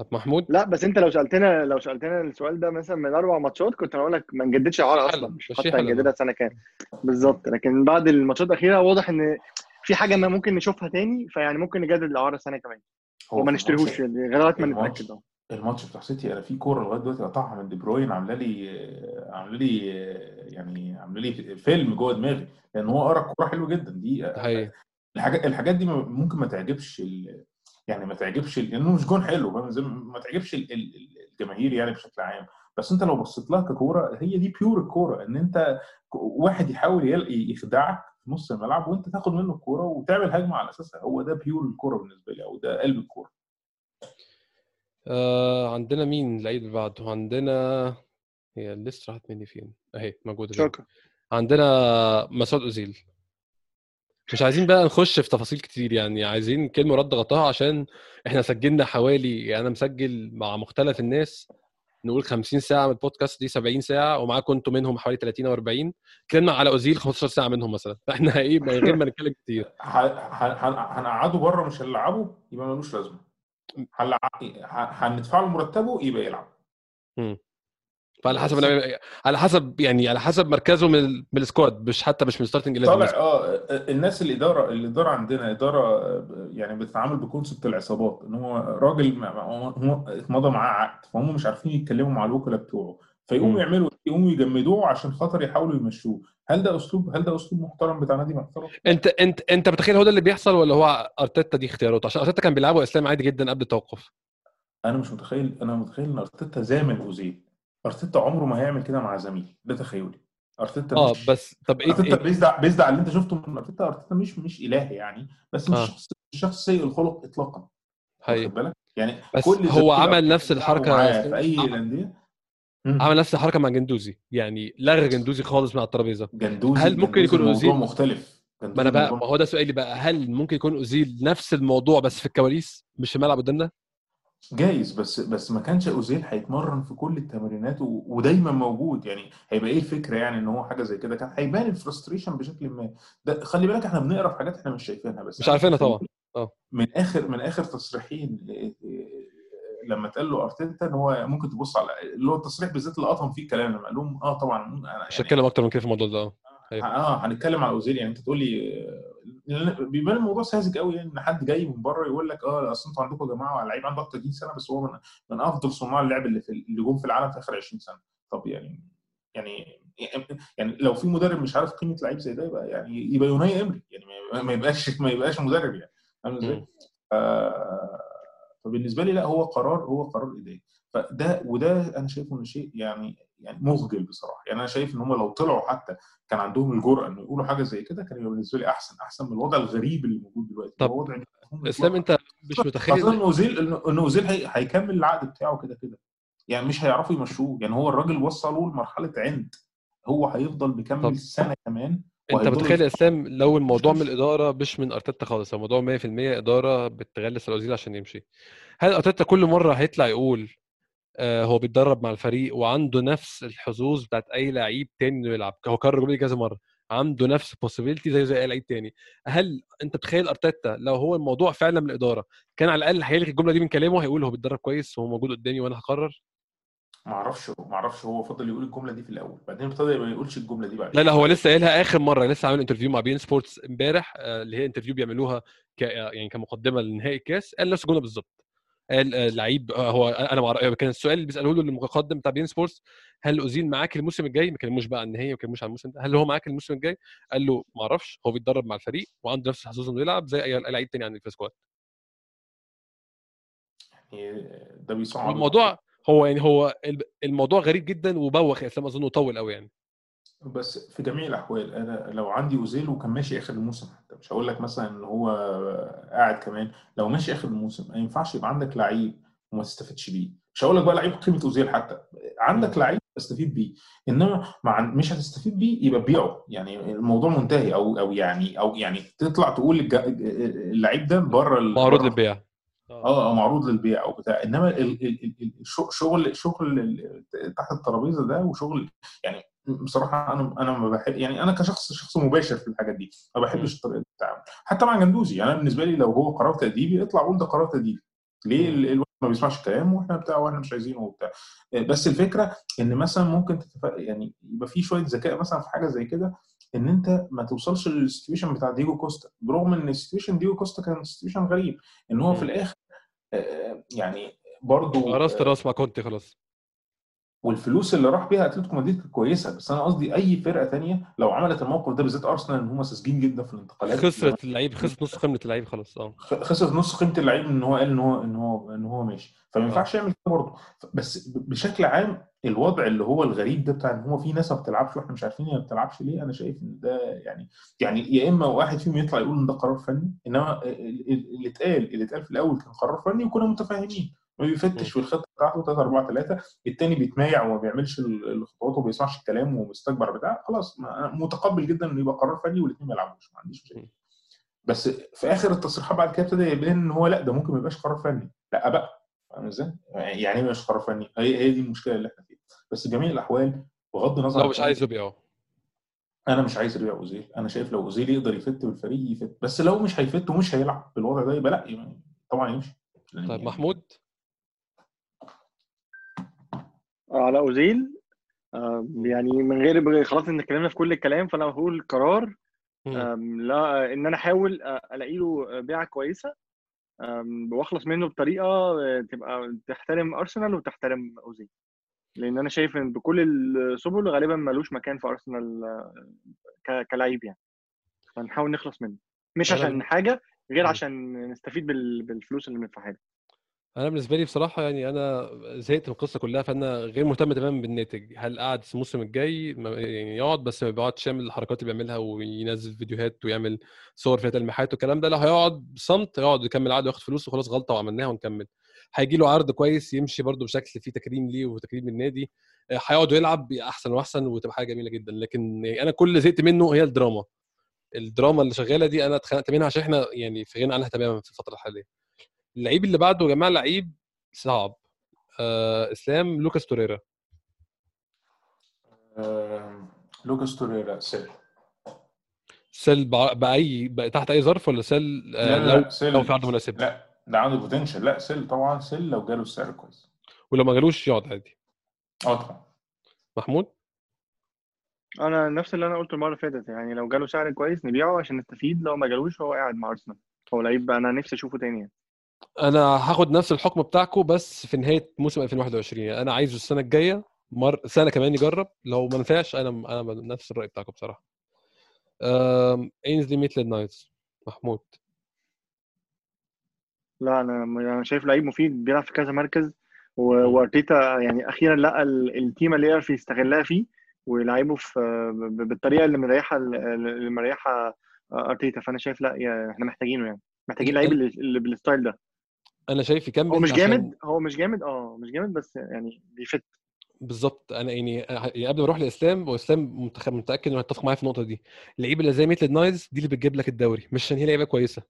طب محمود؟ لا بس انت لو سألتنا لو سألتنا السؤال ده مثلا من أربع ماتشات كنت هقول لك ما نجددش اعاره حلو، أصلا مش حتى حلو. هنجددها سنة كام. بالظبط لكن بعد الماتشات الأخيرة واضح إن في حاجة ما ممكن نشوفها تاني فيعني ممكن نجدد الأعارة سنة كمان. هو وما نشتريهوش يعني لغاية ما الماتش- نتاكد آه الماتش بتاع سيتي أنا في كورة لغاية دلوقتي قطعها من دي بروين عاملة لي عاملة لي يعني عاملة لي فيلم جوه دماغي لأن هو قرأ الكوره حلو جدا دي الحاجات الحاجات دي ممكن ما تعجبش ال... يعني ما تعجبش لأنه مش جون حلو ما- ما تعجبش ال- ال- الجماهير يعني بشكل عام. بس أنت لو بصيت لها ككورة هي دي pure الكورة إن أنت واحد يحاول يخدعك في نص الملعب وأنت تاخد منه الكورة وتعمل هجمة على أساسها هو ده pure الكورة بالنسبة لي أو ده قلب الكورة. آه عندنا مين لعيب اللي بعده؟ عندنا هي الليست راحت مني فين؟ أهي موجودة. شكرا عندنا مسعود أوزيل. مش عايزين بقى نخش في تفاصيل كتير يعني عايزين كلمة رد غطاها عشان إحنا سجلنا حوالي يعني أنا مسجل مع مختلف الناس نقول 50 ساعة من البودكاست دي 70 ساعة ومعاكم أنتم منهم حوالي 30 أو 40 اتكلمنا على أوزيل 15 ساعة منهم مثلا. *laughs* فاحنا إيه من غير ما نتكلم كتير. هنقعده بره مش هنلعبه يبقى ملوش لازمة. هندفع له مرتبه يبقى يلعب. فعلى حسب على حسب يعني على حسب مركزه من ال- من ال squad مش حتى مش من starting طالع آه الناس الاداره الاداره عندنا إدارة آه، يعني بتتعامل ب concept العصابات إن هو راجل هو اتمضى معاه عقد فهم مش عارفين يتكلموا مع الوكلاء بتوعه فيقوموا. يعملوا يقوموا يجمدوه عشان خاطر يحاولوا يمشوه. هل ده اسلوب هل ده أسلوب محترم بتاع نادي محترم؟ انت انت أنت متخيل هو ده اللي بيحصل ولا هو أرتيتا دي اختياراته؟ عشان أرتيتا كان بيلعبوا إسلام عادي جدا قبل التوقف. أنا مش متخيل أنا متخيل إن أرتيتا زامل أوزيل. أرتيتا عمره ما هيعمل كده مع زميل ده تخيلي أرتيتا آه مش بس طب إيه, أرتيتا إيه؟ based based على اللي أنت شفته من أرتيتا أرتيتا مش مش اله يعني بس مش آه. شخص شخص سيء الخلق اطلاقا هي. واخد بالك يعني بس كل هو عمل نفس الحركة في أي الأندية مم. عمل نفس الحركة مع جندوزي يعني لغى جندوزي خالص من على الترابيزة جندوزي هل ممكن جندوزي يكون أوزيل؟ مختلف ما أنا بقى ما هو ده سؤالي بقى هل ممكن يكون أوزيل نفس الموضوع بس في الكواليس مش في الملعب قدامنا جايز بس بس ما كانش أوزيل هيتمرن في كل التمرينات و... ودايما موجود. يعني هيبقى إيه الفكرة يعني إن هو حاجة زي كده؟ كان هيبان ال frustration بشكل ما. ده خلي بالك إحنا بنقرأ في حاجات إحنا مش شايفينها بس مش عارفينها طبعا. من آخر من آخر تصريحين إيه، إيه، لما اتقال له أرتيتا إن هو ممكن تبص على اللي هو التصريح بالذات اللي قطم فيه الكلام لما قال لهم آه طبعا أنا مش يعني هتكلم أكتر من كده في الموضوع ده آه أيوة. آه هنتكلم على أوزيل. يعني أنت تقول لي بيبان الموضوع ساذج قوي إن حد جاي من بره يقول لك آه أصل أنتوا عندكم يا جماعة لعيب عنده 31 سنة بس هو من من أفضل صناع اللعب اللي في اللي جم في العالم في آخر 20 سنة. طب يعني يعني يعني لو في مدرب مش عارف قيمة لعيب زي ده يبقى يعني يبقى يوناي إمري. يعني ما- يبقاش ما يبقاش مدرب يعني. فاهم إزاي؟ فبالنسبة لي لا هو قرار هو قرار اداري فده وده أنا شايفه إنه شيء يعني يعني مخجل بصراحة. يعني أنا شايف إن هم لو طلعوا حتى كان عندهم الجرأة إنه يقولوا حاجة زي كده كان يبقى بالنسبة لي أحسن أحسن من الوضع الغريب اللي موجود دلوقتي. طب، وضع إسلام. أنت مش متخيل ان أوزيل ان أوزيل هي- هيكمل العقد بتاعه كده كده. يعني مش هيعرفوا يمشوه. يعني هو الراجل وصلوا لمرحلة عند. هو هيفضل. مكمل سنة كمان أنت متخيل يا إسلام لو الموضوع من الإدارة مش من أرتيتا خالص؟ الموضوع 100% إدارة بتغلس الاوزيل عشان يمشي. هل أرتيتا كل مرة هيطلع يقول هو بيتدرب مع الفريق وعنده نفس الحظوظ بتاعت أي لعيب تاني إنه يلعب. هو كرر الجمله دي كذا مرة. عنده نفس possibility زي زي أي لعيب تاني. هل أنت تخيل أرتيتا لو هو الموضوع فعلا من الإدارة كان على الأقل هيلغي الجملة دي من كلامه هيقول هو بيتدرب كويس وهو موجود قدامي وأنا هقرر؟ ما أعرفش ما أعرفش. هو فضل يقول الجملة دي في الأول بعدين ابتدى ما يقولش الجملة دي بعد لا لا هو لسه قايلها آخر مرة. لسه عامل interview مع بين سبورتس امبارح آه، اللي هي interview بيعملوها ك يعني كمقدمة لنهائي الكاس. قال نفس الجملة بالظبط. قال آه، لعيب آه، هو أنا مع... كان السؤال اللي بيساله له المقدم بتاع بين سبورتس هل أوزيل معاك الموسم الجاي؟ ما كلموش بقى عن النهائي ما كلموش عن الموسم ده. هل هو معاك الموسم الجاي؟ قال له ما أعرفش. هو بيتدرب مع الفريق وعنده نفس الحظوظ إنه يلعب زي أي لعيب تاني عندك في السكواد يعني ده بيصعب. الموضوع هو يعني هو الموضوع غريب جدا وبوخ يا أسلام أظن طول قوي يعني. بس في جميع الأحوال أنا لو عندي اوزيل وكان ماشي آخر الموسم حتى مش هقول لك مثلا إن هو قاعد كمان لو ماشي آخر الموسم ما ينفعش يبقى عندك لعيب وما تستفدش بيه. مش هقول لك بقى لعيب قيمة اوزيل حتى عندك لعيب تستفيد بيه إنما مع مش هتستفيد بيه يبقى بيعه يعني الموضوع منتهي أو أو يعني أو يعني تطلع تقول اللعيب ده بره معروض للبيع. آه أو معروض للبيع أو بتاع. إنما شغل شغل تحت الترابيزة ده وشغل يعني بصراحة أنا أنا ما بحب يعني أنا كشخص شخص مباشر في الحاجات دي ما بحبش طريقة التعامل. حتى مع جندوزي يعني أنا بالنسبة لي لو هو قرار تأديبي اطلع قول ده قرار تأديبي. ليه الواحد ما بيسمعش الكلام وإحنا بتاع وإحنا مش عايزينه وبتاع. بس الفكرة إن مثلا ممكن تتف... يعني يبقى في شوية ذكاء مثلا في حاجة زي كده إن أنت ما توصلش لل situation بتاع دييجو كوستا. برغم إن ال situation دييجو كوستا كان situation غريب. إن هو في. الآخر آه، يعني برضه راس براس مع كونتي خلاص. والفلوس اللي راح بيها أتلتيكو مدريد كانت كويسة بس أنا قصدي أي فرقة تانية لو عملت الموقف ده بالذات أرسنال إن هم ساذجين جدا في الانتقالات. خسرت اللعيب خسرت نص قيمه اللعيب خلاص آه. خ- خسر نص قيمه اللعيب إن هو قال إن هو إن هو إن هو ماشي. فما ينفعش يعمل كده برضه. بس بشكل عام الوضع اللي هو الغريب ده بتاع إن هو في ناس ما بتلعبش وإحنا مش عارفين هي ما بتلعبش ليه أنا شايف إن ده يعني يعني يا إما واحد فيهم يطلع يقول إن ده قرار فني إنما ال- ال- اللي اتقال اللي اتقال في الأول كان قرار فني وكنا متفاهمين. ما بيفتش في الخطة بتاعته 3 4 3 التاني بيتمايع وما بيعملش ال- الخطوات وما بيسمعش الكلام ومستكبر بتاع خلاص ما- متقبل جدا إنه يبقى قرار فني والاثنين ما يلعبوش ما عنديش مشاكل. بس في آخر التصريحات بعد كده ابتدى يبان إن هو لأ ده ممكن ما يبقاش قرار فني. لأ بقى فاهم إزاي؟ يعني إيه مش قرار فني؟ هي هي دي المشكلة اللي إحنا فيها. بس جميع الأحوال بغض النظر لو مش عايز يبيعه أنا مش عايز ابيع اوزيل أنا شايف لو اوزيل يقدر يفت بالفريق يفت بس لو مش هيفت ومش هيلعب بالوضع ده يبقى لأ يعني طبعا يمشي. طيب يعني- محمود؟ على أوزيل. يعني من غير خلاص إن اتكلمنا في كل الكلام فأنا بقول قرار. لا إن أنا أحاول ألاقي له بيعة كويسة. وأخلص منه بطريقة آه، تبقى تحترم أرسنال وتحترم أوزيل. لأن أنا شايف إن بكل السبل غالبا ملوش مكان في أرسنال آه، كلاعب يعني. فنحاول نخلص منه. مش عشان حاجة غير. عشان نستفيد بال- بالفلوس اللي بندفعها له. أنا بالنسبة لي بصراحة يعني أنا زهقت من القصة كلها فأنا غير مهتم تماما بالناتج. هل قعد الموسم الجاي؟ يعني يقعد بس ما بيقعدش يعمل الحركات اللي بيعملها وينزل فيديوهات ويعمل صور فيها تلميحات والكلام ده لا هيقعد بصمت يقعد يكمل عقده وياخد فلوس وخلاص غلطة وعملناها ونكمل. هيجي له عرض كويس يمشي برده بشكل فيه تكريم ليه وتكريم للنادي. آه، هيقعد ويلعب أحسن وأحسن وتبقى حاجة جميلة جدا. لكن أنا كل اللي زهقت منه هي الدراما. الدراما اللي شغالة دي أنا اتخنقت منها عشان إحنا يعني في غنى عنها تماما في الفترة الحالية. اللعيب اللي بعده يا جماعة لعيب صعب. آه إسلام لوكاس توريرا. آم، لوكاس توريرا sell. sell بع- buy بقى تحت أي ظرف ولا sell؟ آه لا لو لا sell. لو في عرض مناسب. لا ده عنده potential لا sell طبعا sell لو جاله السعر كويس. ولو ما جالوش يقعد عادي. آه طبعا. محمود؟ أنا نفس اللي أنا قلته المرة اللي فاتت. يعني لو جاله سعر كويس نبيعه عشان نستفيد لو ما جالوش هو قاعد مع أرسنال. هو لعيب أنا نفسي أشوفه تاني يعني. أنا هاخد نفس الحكم بتاعكم بس في نهاية موسم 2021 يعني أنا عايزه السنة الجاية مر... سنة كمان يجرب. لو ما نفعش أنا أنا نفس الرأي بتاعكم بصراحة. اينزلي ميتلاند نايلز محمود. لا أنا أنا شايف لعيب مفيد بيلعب في كذا مركز. وأرتيتا يعني أخيرا لقى ال- التيمة اللي يعرف يستغلها فيه ويلعبه في بالطريقة اللي مريحة اللي مريحة أرتيتا. فأنا شايف لا إحنا محتاجينه يعني. محتاجين لعيب اللي بال style ده. أنا شايف يكمل هو مش جامد؟ هو مش جامد؟ آه مش جامد بس يعني بي fit. بالظبط. أنا يعني يعني قبل ما أروح لإسلام وإسلام متخ- متأكد إنه هيتفق معايا في النقطة دي. اللعيبه اللي زي ميتلاند نايلز دي اللي بتجيب لك الدوري مش عشان هي لعيبة كويسة.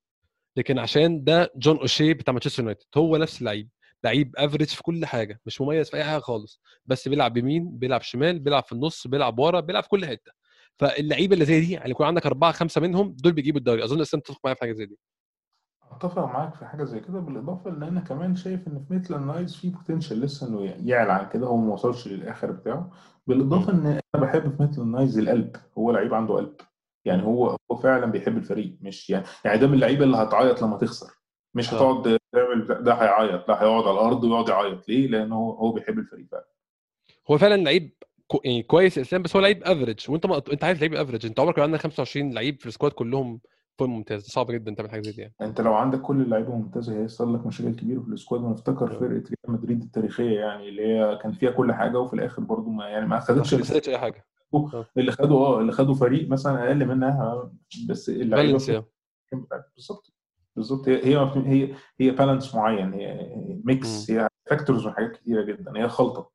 لكن عشان ده جون أوشي بتاع مانشستر يونايتد. هو نفس اللعيب. لعيب average في كل حاجة مش مميز في أي حاجة خالص. بس بيلعب بيمين بيلعب شمال بيلعب في النص بيلعب ورا بيلعب في كل حتة. فاللعيبة اللي زي دي يعني يكون عندك أربعة خمسة منهم دول بيجيبوا الدوري. أظن إسلام تتفق معايا في حاجة زي دي. أتفق معاك في حاجة زي كده بالإضافة إن أنا كمان شايف إن في ميتلاند نايلز في potential لسه إنه يعلى عن كده هو ما وصلش للآخر بتاعه. بالإضافة إن أنا بحب في ميتلاند نايلز القلب هو لعيب عنده قلب يعني هو هو فعلا بيحب الفريق مش يعني يعني ده من اللعيبة اللي هتعيط لما تخسر. مش آه. هتقعد تعمل ده هيعيط لا هيقعد على الأرض ويقعد يعيط. ليه؟ لأن هو هو بيحب الفريق فعلا. هو فعلا لعيب. يعني كويس اسلام بس هو لعيب average وأنت ما... أنت عارف لعيب average أنت عمرك ما عندك 25 لعيب في ال squad كلهم فوق ممتاز صعب جدا تعمل حاجة زي دي يعني. انت لو عندك كل اللعيبة ممتازة هيحصل لك مشاكل كبيرة في ال squad ونفتكر آه. فرقة ريال مدريد التاريخية يعني اللي هي كان فيها كل حاجة وفي الآخر برضو ما يعني ما اخذتش ما خسرتش أي حاجة. اللي خدوا آه اللي خدوا فريق مثلا أقل منها بس اللعيبة فالنسيا بالظبط. بالظبط. هي هي هي هي بالانس معين هي ميكس هي فاكتورز وحاجات كتيرة جدا. هي خلطة.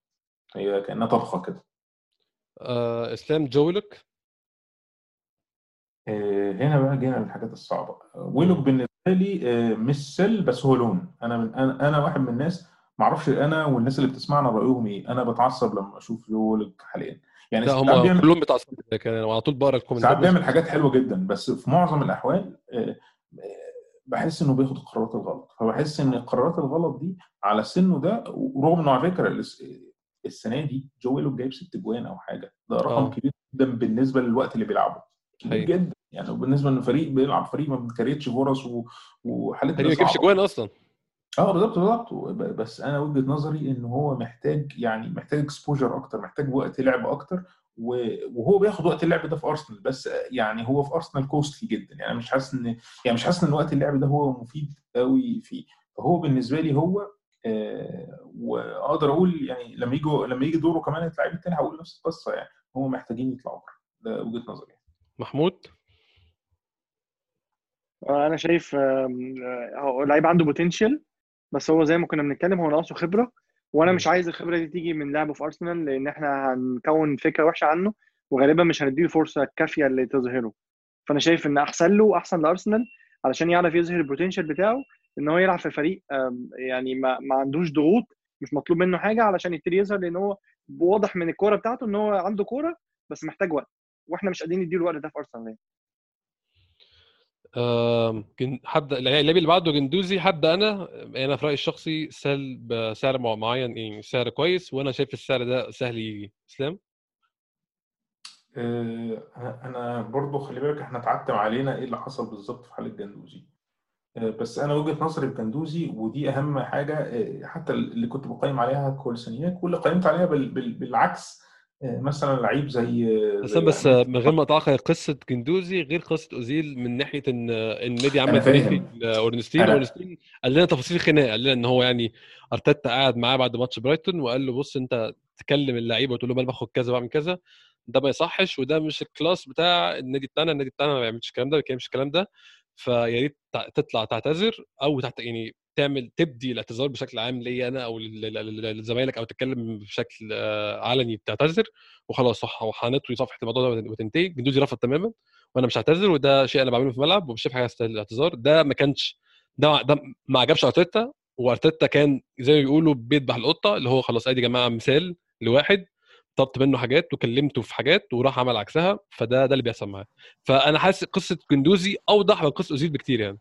هي كأنها طبخة كده. آه إسلام جويلك؟ آه، هنا بقى جينا للحاجات الصعبة. ويلوك بالنسبة لي آه، مش سل بس هو لون. أنا من أنا أنا واحد من الناس ما أعرفش أنا والناس اللي بتسمعنا رأيهم إيه. أنا بتعصب لما أشوف ويلوك حاليا. يعني لا هم بيعمل كلهم بتعصبوا كده وعلى طول بقرأ ال comments ات ساعات بيعمل حاجات حلوة جدا بس في معظم الأحوال آه، آه، بحس إنه بياخد القرارات الغلط. فبحس إن القرارات الغلط دي على سنه ده ورغم إنه على فكرة الس- السنة دي جو ويلوك جايب ست جوان أو حاجة. ده رقم آه. كبير جدا بالنسبة للوقت اللي بيلعبه. حقيقي. جدا. يعني بالنسبة إن فريق بيلعب فريق ما بي create ش فرص و- تقريبا ما يجيبش صعبة. جوان أصلا. آه بالظبط بالظبط بس أنا وجهة نظري إن هو محتاج يعني محتاج exposure أكتر محتاج وقت لعب أكتر. وهو بياخد وقت اللعب ده في أرسنال بس يعني هو في أرسنال كوستلي جدا. يعني مش حاسس ان يعني مش حاسس إن وقت اللعب ده هو مفيد قوي فيه. فهو بالنسبة لي هو آه وأقدر أقول يعني لما يجي لما يجي دوره كمان اللاعب التاني هقول نفس القصة. يعني هم محتاجين يطلعوا بره. ده وجهة نظري. محمود؟ آه، أنا شايف آه، هو لعيب عنده بوتنشال بس هو زي ما كنا بنتكلم هو ناقصه خبرة وأنا. مش عايز الخبرة دي تيجي من لعبه في ارسنال لأن إحنا هنكون فكرة وحشة عنه وغالبا مش هنديله فرصة كافية اللي تظهره. فأنا شايف إن أحسن له أحسن لأرسنال علشان يعرف يظهر البوتنشال بتاعه إن هو يلعب في فريق يعني ما, ما عندوش ضغوط مش مطلوب منه حاجة علشان يبتدي يظهر لأن هو واضح من الكورة بتاعته إن هو عنده كورة بس محتاج وقت. وإحنا مش قادرين نديله الوقت ده في أرسنال يعني. آم، جن- هبدا اللعيب اللي بعده جندوزي هبدا أنا أنا في رأيي الشخصي سال بسعر مع- معين يعني سعر كويس وأنا شايف السعر ده سهل يجي. إسلام؟ آه، أنا أنا برضو خلي بالك إحنا اتعتم علينا إيه اللي حصل بالظبط في حالة جندوزي. آه، بس أنا وجهة نظري في جندوزي ودي أهم حاجة آه، حتى اللي كنت بقيم عليها كواليسينياك واللي قيمت عليها بال- بال- بالعكس مثلا لعيب زي بس زي بس أحمد. من غير ما اقطعك هي قصة جندوزي غير قصة أوزيل من ناحية إن إن النادي أنا عمل أنا أورنستين قال لنا تفاصيل الخناقه قال لنا إن هو يعني أرتيتا قاعد معاه بعد ماتش برايتون وقال له بص أنت تكلم اللعيبة وتقول لهم أنا باخد كذا واعمل كذا. ده ما يصحش وده مش ال class بتاع النادي بتاعنا النادي بتاعنا ما بيعملش الكلام ده ما بيتكلمش الكلام ده. فيا ريت تطلع تعتذر أو تحت يعني تعمل تبدي الاعتذار بشكل عام ليا أنا أو لزمايلك أو تتكلم بشكل علني بتعتذر وخلاص صح وهنطوي صفحة الموضوع ده وتنتهي جندوزي رفض تماما وأنا مش هعتذر وده شيء أنا بعمله في الملعب ومش شايف حاجة تستاهل الاعتذار. ده ما كانش ده ده ما عجبش أرتيتا وأرتيتا كان زي ما بيقولوا بيذبح القطة اللي هو خلاص أدي يا جماعة مثال لواحد طلبت منه حاجات وكلمته في حاجات وراح عمل عكسها فده ده اللي بيحصل معاه. فأنا حاسس قصة جندوزي أوضح من قصة اوزيل بكتير يعني.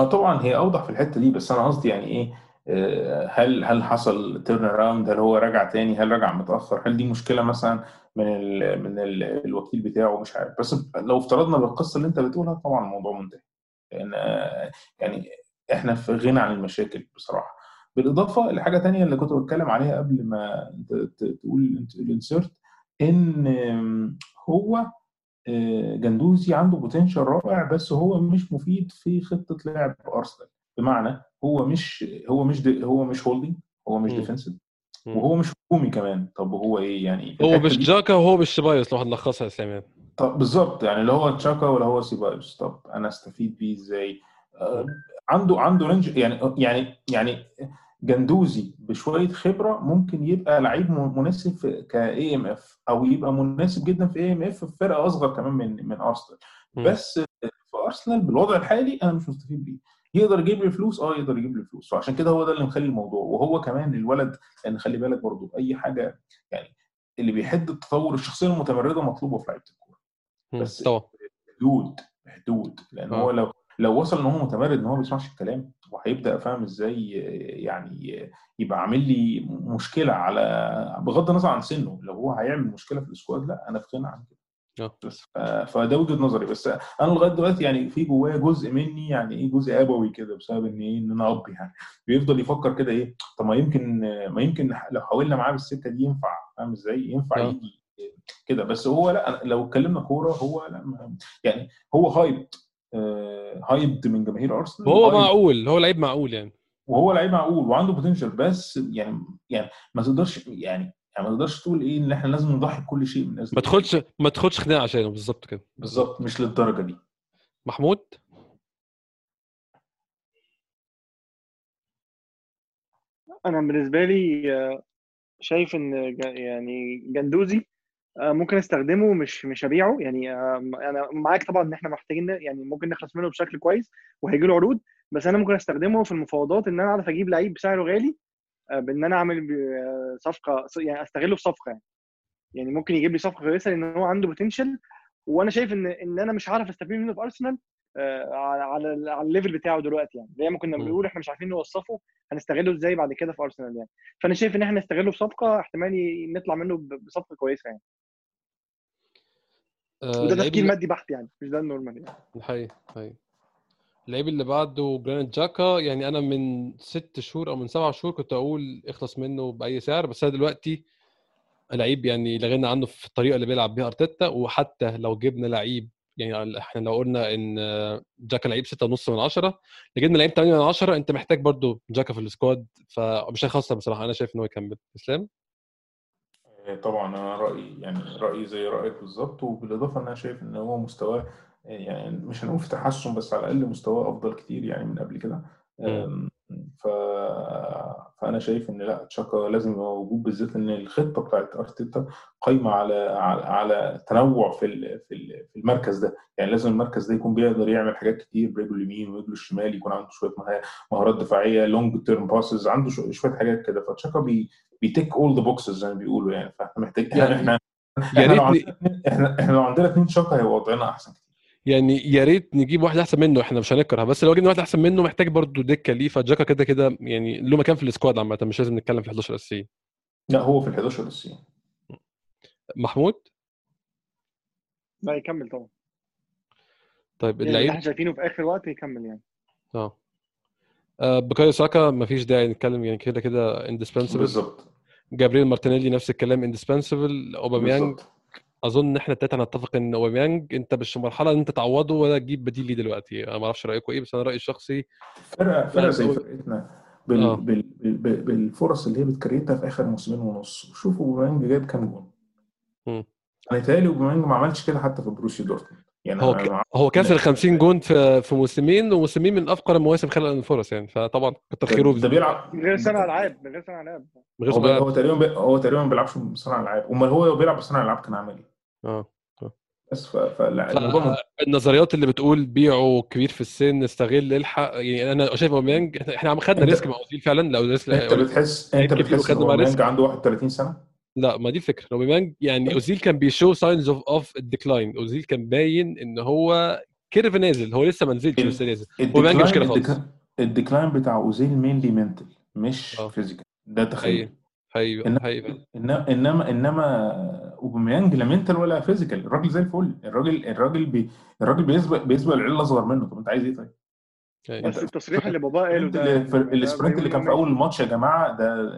آه طبعا هي أوضح في الحتة دي بس أنا قصدي يعني إيه آه، هل هل حصل turnaround هل هو رجع تاني؟ هل رجع متأخر؟ هل دي مشكلة مثلا من ال من ال الوكيل بتاعه؟ مش عارف. بس لو افترضنا بالقصة اللي أنت بتقولها طبعا الموضوع منتهي. لأن آه، يعني إحنا في غنى عن المشاكل بصراحة. بالإضافة لحاجة تانية اللي كنت بتكلم عليها قبل ما تقول ال insert إن هو آه، جندوزي عنده potential رائع بس هو مش مفيد في خطة لعب أرسنال بمعنى هو مش هو مش هو مش هولدنج هو مش. defensive. وهو مش هجومي كمان طب هو إيه يعني هو مش جاكا وهو مش سيبايوس لو هنلخصها يا يعني طب بالظبط يعني اللي هو تشاكا ولا هو سيبايوس طب أنا أستفيد بيه إزاي آه،. عنده عنده range يعني يعني يعني جندوزي بشوية خبرة ممكن يبقى لعيب مناسب ك AMF أو يبقى مناسب جدا في AMF في فرقة أصغر كمان من من أرسنال. بس في أرسنال بالوضع الحالي أنا مش مستفيد بيه. يقدر يجيب لي فلوس؟ آه يقدر يجيب لي فلوس. فعشان كده هو ده اللي مخلي الموضوع. وهو كمان الولد لأن خلي بالك برضو أي حاجة يعني اللي بيحد التطور الشخصية المتمرده مطلوبة في لعيبة الكورة. بس طبعا. حدود حدود لأن هو آه لو لو وصل إن هو متمرد إن هو ما بيسمعش الكلام وهيبدا فاهم إزاي يعني يبقى عامل لي مشكلة على بغض النظر عن سنه لو هو هيعمل مشكلة في السكواد لأ أنا في غنى عن كده. آه. بس فده وجهة نظري. بس أنا لغاية دلوقتي يعني في جوايا جزء مني يعني إيه جزء آبوي كده بسبب إن إيه إن أنا اب يعني. بيفضل يفكر كده إيه طب ما يمكن ما يمكن لو حاولنا معاه بالسكة دي ينفع فاهم إزاي؟ ينفع آه. يجي كده. بس هو لأ لو اتكلمنا كورة هو لأ يعني هو hype hyped من جماهير أرسنال و hype معقول هو لعيب معقول يعني. وهو لعيب معقول وعنده potential بس يعني يعني ما تقدرش يعني يعني ما تقدرش تقول إيه إن إحنا لازم نضحي بكل شيء من ما تدخلش ما تدخلش خناقة عشانه بالظبط كده. بالظبط مش للدرجة دي. محمود؟ أنا بالنسبة لي آه، شايف إن يعني جندوزي آه، ممكن استخدمه مش مش ابيعه يعني آه، أنا معاك طبعا إن إحنا محتاجين يعني ممكن نخلص منه بشكل كويس وهيجي له عروض بس أنا ممكن استخدمه في المفاوضات إن أنا أعرف أجيب لعيب بسعره غالي آه، بإن أنا أعمل آه، صفقة يعني أستغله في صفقة يعني. يعني ممكن يجيب لي صفقة كويسة لأن هو عنده potential وأنا شايف إن إن أنا مش هعرف أستفيد منه في ارسنال آه، على على ال level بتاعه دلوقتي يعني. زي ما كنا. بنقول إحنا مش عارفين نوصفه هنستغله إزاي بعد كده في ارسنال يعني. فأنا شايف إن إحنا نستغله في صفقة احتمال نطلع منه بصفقة كويسة يعني. آه وده اللعيب تفكير مادي بحت يعني مش ده ال normal يعني. حقيقي اللعيب اللي بعده جرانيت جاكا يعني أنا من ست شهور أو من سبع شهور كنت أقول اخلص منه بأي سعر بس أنا دلوقتي لعيب يعني لا غنى عنه في الطريقة اللي بيلعب بيها أرتيتا وحتى لو جبنا لعيب يعني إحنا لو قلنا إن جاكا لعيب 6.5 من 10 لو جبنا لعيب 8 من 10 أنت محتاج برضو جاكا في السكواد فمش هيخسر بصراحة. أنا شايف إن هو يكمل. إسلام؟ آه، طبعا أنا رأيي يعني رأيي زي رأيك بالظبط وبالإضافة إن أنا شايف إن هو مستواه آه، يعني مش هنقول في تحسن بس على الأقل مستواه أفضل كتير يعني من قبل كده. ف... فأنا شايف إن لأ تشاكا لازم يبقى موجود بالذات إن الخطة بتاعت أرتيتا قايمة على على, على تنوع في ال... في ال- في المركز ده. يعني لازم المركز ده يكون بيقدر يعمل حاجات كتير برجله اليمين ورجله الشمال يكون عنده شوية مها- مهارات دفاعية long-term passes عنده شو- شوية حاجات كده. فتشاكا بي بي tick all the boxes زي ما بيقولوا يعني. فإحنا محتاج يعني إحنا يا إحنا اتنين- إحنا إحنا لو عندنا اثنين شاكا هيبقى وضعنا أحسن كتير. يعني يا ريت نجيب واحد أحسن منه إحنا مش هنكره. بس لو جبنا واحد أحسن منه محتاج برضو دكة ليه فجاكا كده كده يعني له مكان في ال squad عامة مش لازم نتكلم في 11 اساسيين لا هو في ال 11 السي محمود؟ لا يكمل طبعا. طيب يعني اللي اللعيب؟ إحنا شايفينه في آخر وقت يكمل يعني. آه. آه، بوكايو ساكا مفيش داعي نتكلم يعني كده كده indispensable بالظبط. جابريل مارتينيلي نفس الكلام indispensable أوباميانج بالظبط. أظن إن إحنا التلاتة هنتفق إن أوباميانج أنت مش في مرحلة إن أنت تعوضه ولا تجيب بديل ليه دلوقتي. أنا ما أعرفش رايكم إيه بس أنا رأيي الشخصي فرقة فرقة زي فرقتنا بال... آه. بال... بال... بالفرص اللي هي بت create ها في آخر موسمين ونص. شوفوا أوباميانج جايب كام جون. أنا يتهيألي أوباميانج ما عملش كده حتى في بروسيا دورتموند. يعني هو أنا ك... هو كسر لا. 50 جون في في موسمين وموسمين من أفقر المواسم خلقا للفرص يعني. فطبعا كتر خيره ده بيلعب من غير صانع ألعاب من غير صانع ألعاب. هو, تقريبا. هو تقريبا ما بيلعبش بصناع ألعاب. أمال هو بيلعب بصناع ألعاب كان عامل إيه؟ آه بس ف... فلا الموضوع من... النظريات اللي بتقول بيعه كبير في السن استغل الحق يعني أنا شايف أوباميانج إحنا عم خدنا risk مع أوزيل فعلا لو risk أنت بتحس أنت بتحس ان أوباميانج. عنده 31 سنة؟ لا ما دي الفكرة. أوباميانج يعني أوزيل كان بي show signs of of ال decline أوزيل كان باين إن هو curve نازل هو لسه ما نزلش بس نازل. أوباميانج مش كده خالص. ال decline بتاع أوزيل mainly mental مش آه. physical ده تخيل. إنما حقيقي إنما إنما إنما أوباميانج لا mental ولا physical الراجل زي الفل. الراجل الراجل بي الراجل بيسبق بيسبق العيال الأصغر منه. طب أنت عايز إيه طيب؟ حقيقي. بس التصريح اللي بابا قاله ال sprint ده اللي في يعني ده ال sprint اللي كان في أول الماتش يا جماعة ده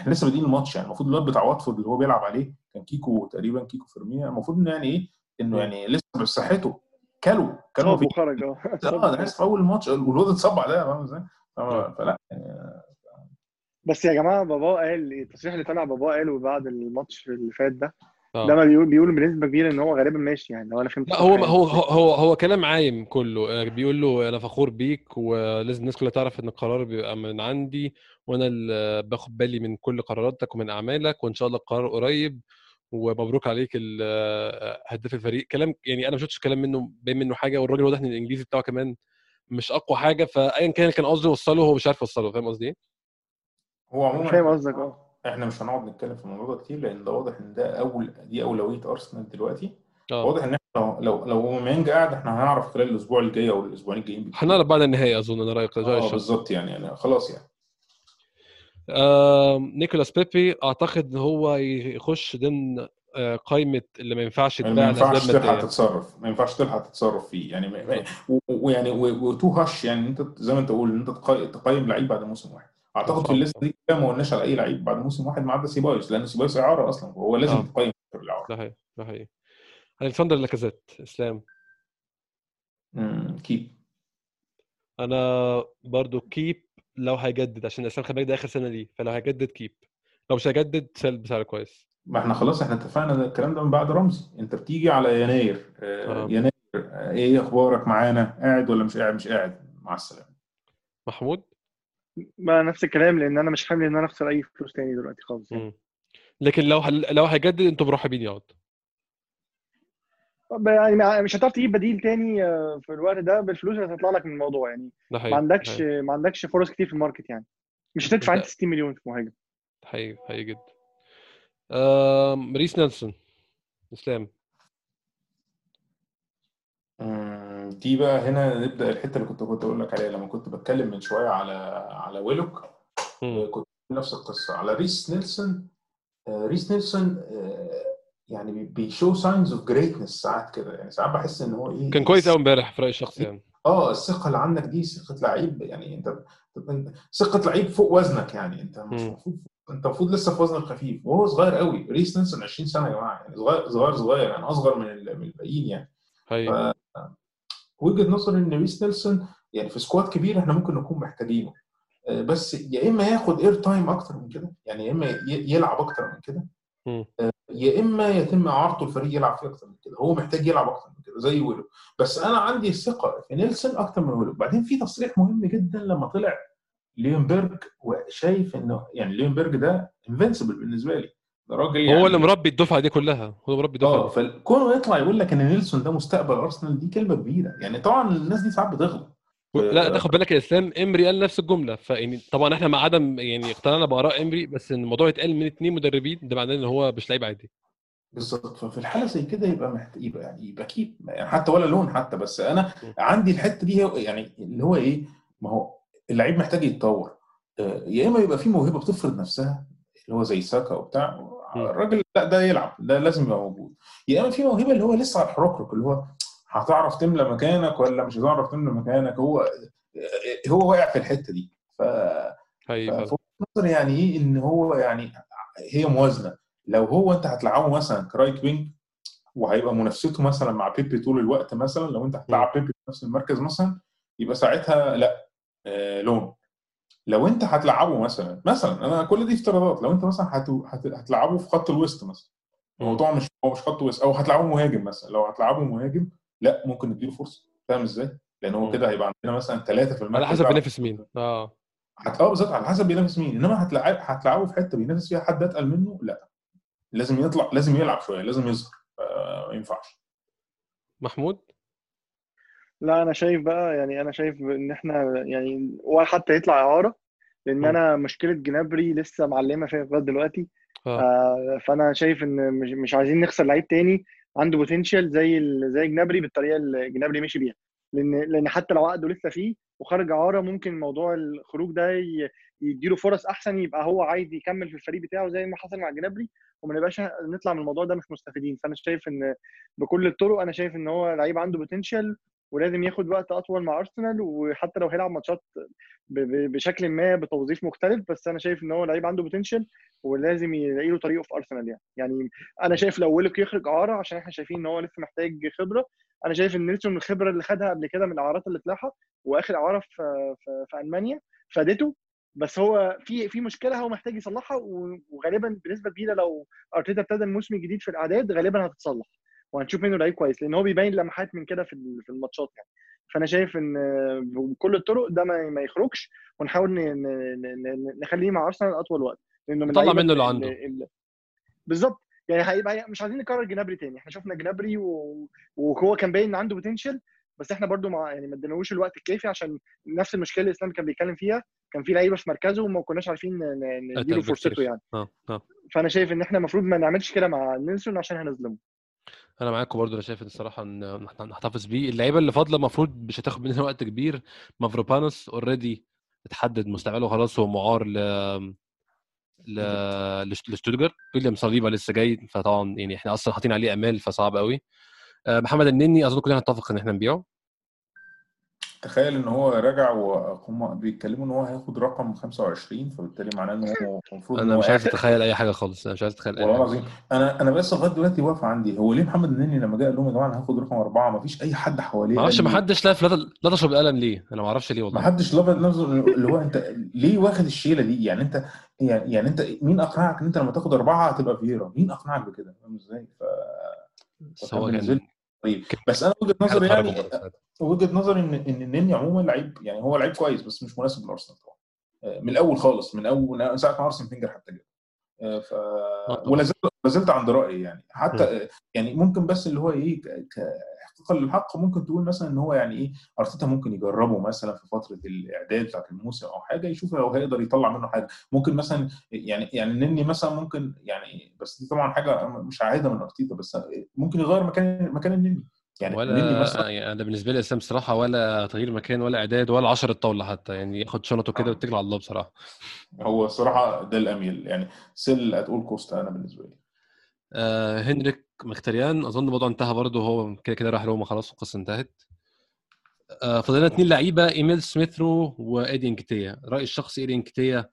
إحنا لسه بادئين الماتش يعني. المفروض الواد بتاع واتفورد اللي هو بيلعب عليه كان كيكو تقريبا كيكو فيرمينا المفروض إنه يعني إيه؟ إنه يعني لسه بصحته. كلوا كلوا في وخرج آه. ده لسه في أول الماتش والواد اتصاب بعدها فاهم إزاي؟ فما- فلا يعني بس يا جماعة بابا قال التصريح اللي طلع بابا قاله بعد الماتش اللي فات ده آه. ده ما بيقول بيقول بنسبة كبيرة إن هو غالبا ماشي يعني لو أنا فهمت لا هو يعني. هو هو هو كلام عايم كله آه، بيقول له أنا فخور بيك ولازم الناس كلها تعرف إن القرار بيبقى من عندي وأنا اللي باخد بالي من كل قراراتك ومن أعمالك وإن شاء الله القرار قريب ومبروك عليك آه، هداف الفريق كلام يعني أنا ما شفتش كلام منه باين منه حاجة والراجل واضح إن الإنجليزي بتاعه كمان مش أقوى حاجة فايا كان كان قصده يوصله هو مش عارف يوصله فاهم قصدي إيه؟ هو عموما فاهم قصدك آه. إحنا مش هنقعد نتكلم في الموضوع ده كتير لأن ده واضح إن ده أول دي أولوية أرسنال دلوقتي. آه. واضح إن إحنا لو لو أوباميانج قاعد إحنا هنعرف خلال الأسبوع الجاي أو الأسبوعين الجايين. هنعرف بعد النهائي أظن أنا رايك رأيي آه بالظبط يعني يعني خلاص يعني. آه، نيكولاس بيبي أعتقد إن هو يخش ضمن آه، قائمة اللي ما ينفعش يعني يتباع ما ينفعش تلحق تتصرف ما ينفعش تلحق تتصرف فيه. يعني ما- ما- و- ويعني و- و too harsh يعني أنت زي ما أنت تقول إن أنت تقي- تقيم لعيب بعد موسم واحد. أعتقد في. ال list دي كده ما قلناش على أي لعيب بعد موسم واحد ما عدا سيبايوس لأن سيبايوس اعاره أصلا وهو لازم آه. تقيم الاعاره ده حقيقي ده حقيقي. الكسندر لاكازيت إسلام. امم keep. أنا برضو keep لو هيجدد عشان إسلام خلي بالك ده آخر سنة ليه فلو هيجدد keep. لو مش هيجدد sell بسعر كويس. ما إحنا خلاص إحنا اتفقنا الكلام ده من بعد رمزي. أنت بتيجي على يناير آه آه. يناير آه إيه أخبارك معانا؟ قاعد ولا مش قاعد مش قاعد؟ مع السلامة. محمود؟ ما نفس الكلام لأن أنا مش حامل إن أنا أخسر أي فلوس تاني دلوقتي خالص يعني. لكن لو هل... لو هيجدد أنتوا مرحبين يقعد يعني مش هتعرف تجيب بديل تاني آه، في الوقت ده بالفلوس اللي هتطلع لك من الموضوع يعني ما عندكش. ما عندكش فرص كتير في ال market يعني مش هتدفع أنت 60 مليون في مهاجم ده حقيقي حقيقي جدا. ريس نيلسون إسلام مم، دي بقى هنا نبدأ الحتة اللي كنت كنت أقول لك عليها. لما كنت بتكلم من شوية على على ويلوك مم. كنت نفس القصة. على ريس نيلسون آه، ريس نيلسون آه، يعني بي- بي show signs of greatness ساعات كده. يعني ساعات بحس إن هو إيه؟ كان كويس قوي امبارح في رأيي الشخصي يعني. آه الثقة اللي عندك دي ثقة لعيب. يعني أنت ثقة لعيب فوق وزنك يعني. أنت مش. المفروض أنت المفروض لسه في وزن الخفيف وهو صغير قوي ريس نيلسون 20 سنة يا جماعة. يعني صغير صغير صغير. يعني أصغر من من الباقيين يعني. وجهة نظري إن ريس نيلسون يعني في squad كبير إحنا ممكن نكون محتاجينه. آه، بس يا إما ياخد air time أكتر من كده يعني يا إما يلعب أكتر من كده. مم. يا إما يتم اعارته الفريق يلعب فيه أكتر من كده. هو محتاج يلعب أكتر من كده زي ويلوك. بس أنا عندي الثقه في نيلسون أكتر من ويلوك. بعدين في تصريح مهم جدا لما طلع ليونبرج وشايف إنه يعني ليونبرج ده invincible بالنسبة لي. ده راجل يعني هو اللي مربي الدفعة دي كلها هو اللي مربي الدفعة آه فكونه يطلع يقول لك إن نيلسون ده مستقبل أرسنال دي كلمة كبيرة. يعني طبعا الناس دي ساعات بتغلط. لا تاخد بالك يا إسلام إمري قال نفس الجملة. فيعني طبعا إحنا مع عدم يعني اقتنعنا بآراء إمري بس إن الموضوع يتقال من اثنين مدربين ده معناه إن هو مش لعيب عادي. بالظبط. ففي الحالة زي كده يبقى محتاج يبقى يعني يبقى كيب. يعني حتى ولا لون حتى. بس أنا عندي الحتة دي يعني اللي هو إيه ما هو اللعيب محتاج يتطور. آه، يا إما يبقى في موهبة بتفرض نفسها اللي هو زي ساكا وبتاع. الراجل لا ده يلعب ده لازم يبقى موجود. يا إما في موهبة اللي هو لسه على الحركرك اللي هو هتعرف تملى مكانك ولا مش هتعرف تملى مكانك؟ هو هو واقع في الحتة دي. ف. فوجهة نظري يعني إيه؟ إن هو يعني هي موازنة. لو هو أنت هتلعبه مثلا ك right wing وهيبقى منافسته مثلا مع بيبي طول الوقت مثلا لو أنت هتلعب بيبي في نفس المركز مثلا يبقى ساعتها لا آه loan. لو انت هتلعبه مثلا مثلا أنا كل دي افتراضات لو انت مثلا هت... هت... هتلعبه في خط الوسط مثلا الموضوع مش هو مش خط وسط أو هتلعبه مهاجم مثلا لو هتلعبه مهاجم لا ممكن نديله فرصة فاهم إزاي؟ لأن هو. كده هيبقى عندنا مثلا ثلاثة في المركز على حسب. بينافس مين آه هت... آه بالظبط على حسب بينافس مين إنما هتلعب هتلعبه في حتة بينافس فيها حد أتقل منه لا لازم يطلع لازم يلعب شوية لازم يظهر آه، ما ينفعش محمود لا أنا شايف بقى يعني أنا شايف إن إحنا يعني ولا حتى يطلع إعارة لأن. أنا مشكلة جنابري لسه معلمة فيا لغاية دلوقتي. آه. آه فأنا شايف إن مش, مش عايزين نخسر لعيب تاني عنده potential زي زي جنابري بالطريقة اللي جنابري مشي بيها. لأن لأن حتى لو عقده لسه فيه وخرج إعارة ممكن موضوع الخروج ده يديله فرص أحسن يبقى هو عايز يكمل في الفريق بتاعه زي ما حصل مع جنابري وما نبقاش نطلع من الموضوع ده مش مستفيدين. فأنا شايف إن بكل الطرق أنا شايف إن هو لعيب عنده potential ولازم ياخد وقت أطول مع أرسنال وحتى لو هيلعب ماتشات بشكل ما بتوظيف مختلف بس أنا شايف إن هو لعيب عنده potential ولازم يلاقي له طريقه في أرسنال يعني. يعني أنا شايف لو ويلوك يخرج أعارة عشان إحنا شايفين إن هو لسه محتاج خبرة أنا شايف إن نيلسون الخبرة اللي خدها قبل كده من الأعارات اللي طلعها وآخر أعارة في في, في ألمانيا فادته بس هو في في مشكلة هو محتاج يصلحها وغالبا بنسبة كبيرة لو أرتيتا ابتدى الموسم الجديد في الأعداد غالبا هتتصلح. وهنشوف منه لعيب كويس لأن هو بيبين لمحات من كده في في الماتشات يعني. فأنا شايف إن بكل الطرق ده ما يخرجش ونحاول نخليه مع أرسنال أطول وقت. لأنه من اللعيبة منه اللي اللي- بالظبط. يعني هيبقى مش عايزين نكرر جنابري تاني. إحنا شفنا جنابري و... وهو كان باين إن عنده potential بس إحنا برضو مع يعني ما اديناهوش الوقت الكافي عشان نفس المشكلة اللي إسلام كان بيتكلم فيها. كان في لعيبة في مركزه وما كناش عارفين نديله فرصته. يعني. آه آه. فأنا شايف إن إحنا المفروض ما نعملش كده مع نيلسون عشان هنظلمه. أنا معاكم برضه أنا شايف الصراحة إن إحنا نحتفظ بيه. اللعيبة اللي فاضلة المفروض مش هتاخد مننا *laughs* وقت كبير. مافروبانوس اوريدي اتحدد مستقبله خلاص هو معار ل ل لشت- لشتوتجارت ويليام صليبا لسه جاي فطبعا يعني إحنا أصلا حاطين عليه أمال فصعب قوي آه، محمد النني أظن كلنا نتفق إن إحنا نبيعه. تخيل إن هو راجع وهم بيتكلموا إن هو هياخد رقم 25 فبالتالي معناه إن هو *laughs* المفروض إن أنا مش عايز. أتخيل أي حاجة خالص أنا مش عايز أتخيل والله العظيم. أنا أنا بس لغاية دلوقتي واقف عندي هو ليه محمد النني لما جه قال لهم يا جماعة أنا هاخد رقم أربعة؟ ما فيش أي حد حواليه ما أعرفش ما حدش لا تشرب القلم ليه؟ أنا ما أعرفش ليه ما والله حدش لفت نفسه اللي هو أنت ليه واخد الشيلة دي؟ يعني أنت يعني, يعني أنت مين أقنعك إن أنت لما تاخد أربعة هتبقى فييرا مين أقنعك بكده؟ فاهم إزاي؟ ف هو كان طيب بس أنا وجهة نظري يعني ساعتها. وجهة نظري إن إن النني عموما لعيب يعني هو لعيب كويس بس مش مناسب لأرسنال طبعا آه، من الأول خالص من أول من ساعة ما ارسنال فينجر حتى جه آه، ف. ولا زلت عند رأيي يعني حتى آه، يعني ممكن بس اللي هو إيه ك- كاحقاقا للحق ممكن تقول مثلا إن هو يعني إيه أرتيتا ممكن يجربه مثلا في فترة الإعداد بتاعت الموسم أو حاجة يشوف لو هيقدر يطلع منه حاجة. ممكن مثلا يعني يعني النني مثلا ممكن يعني بس دي طبعا حاجة مش عاده من أرتيتا بس ممكن يغير مكان مكان النني. يعني ولا يعني أنا بالنسبة لي اسلام صراحة ولا تغيير مكان ولا إعداد ولا 10 طاولة حتى يعني ياخد شنطه كده آه. ويتكل على الله بصراحة. هو الصراحه ده الأميل يعني sell هتقول كوستا أنا بالنسبة لي. آه هنريك مختريان. أظن الموضوع انتهى برضه هو كده كده راح روما خلاص القصة انتهت. آه فضلنا اتنين لعيبة إيميل سميث رو وإيدي إنكتيا. رايي الشخصي إيدي إنكتيا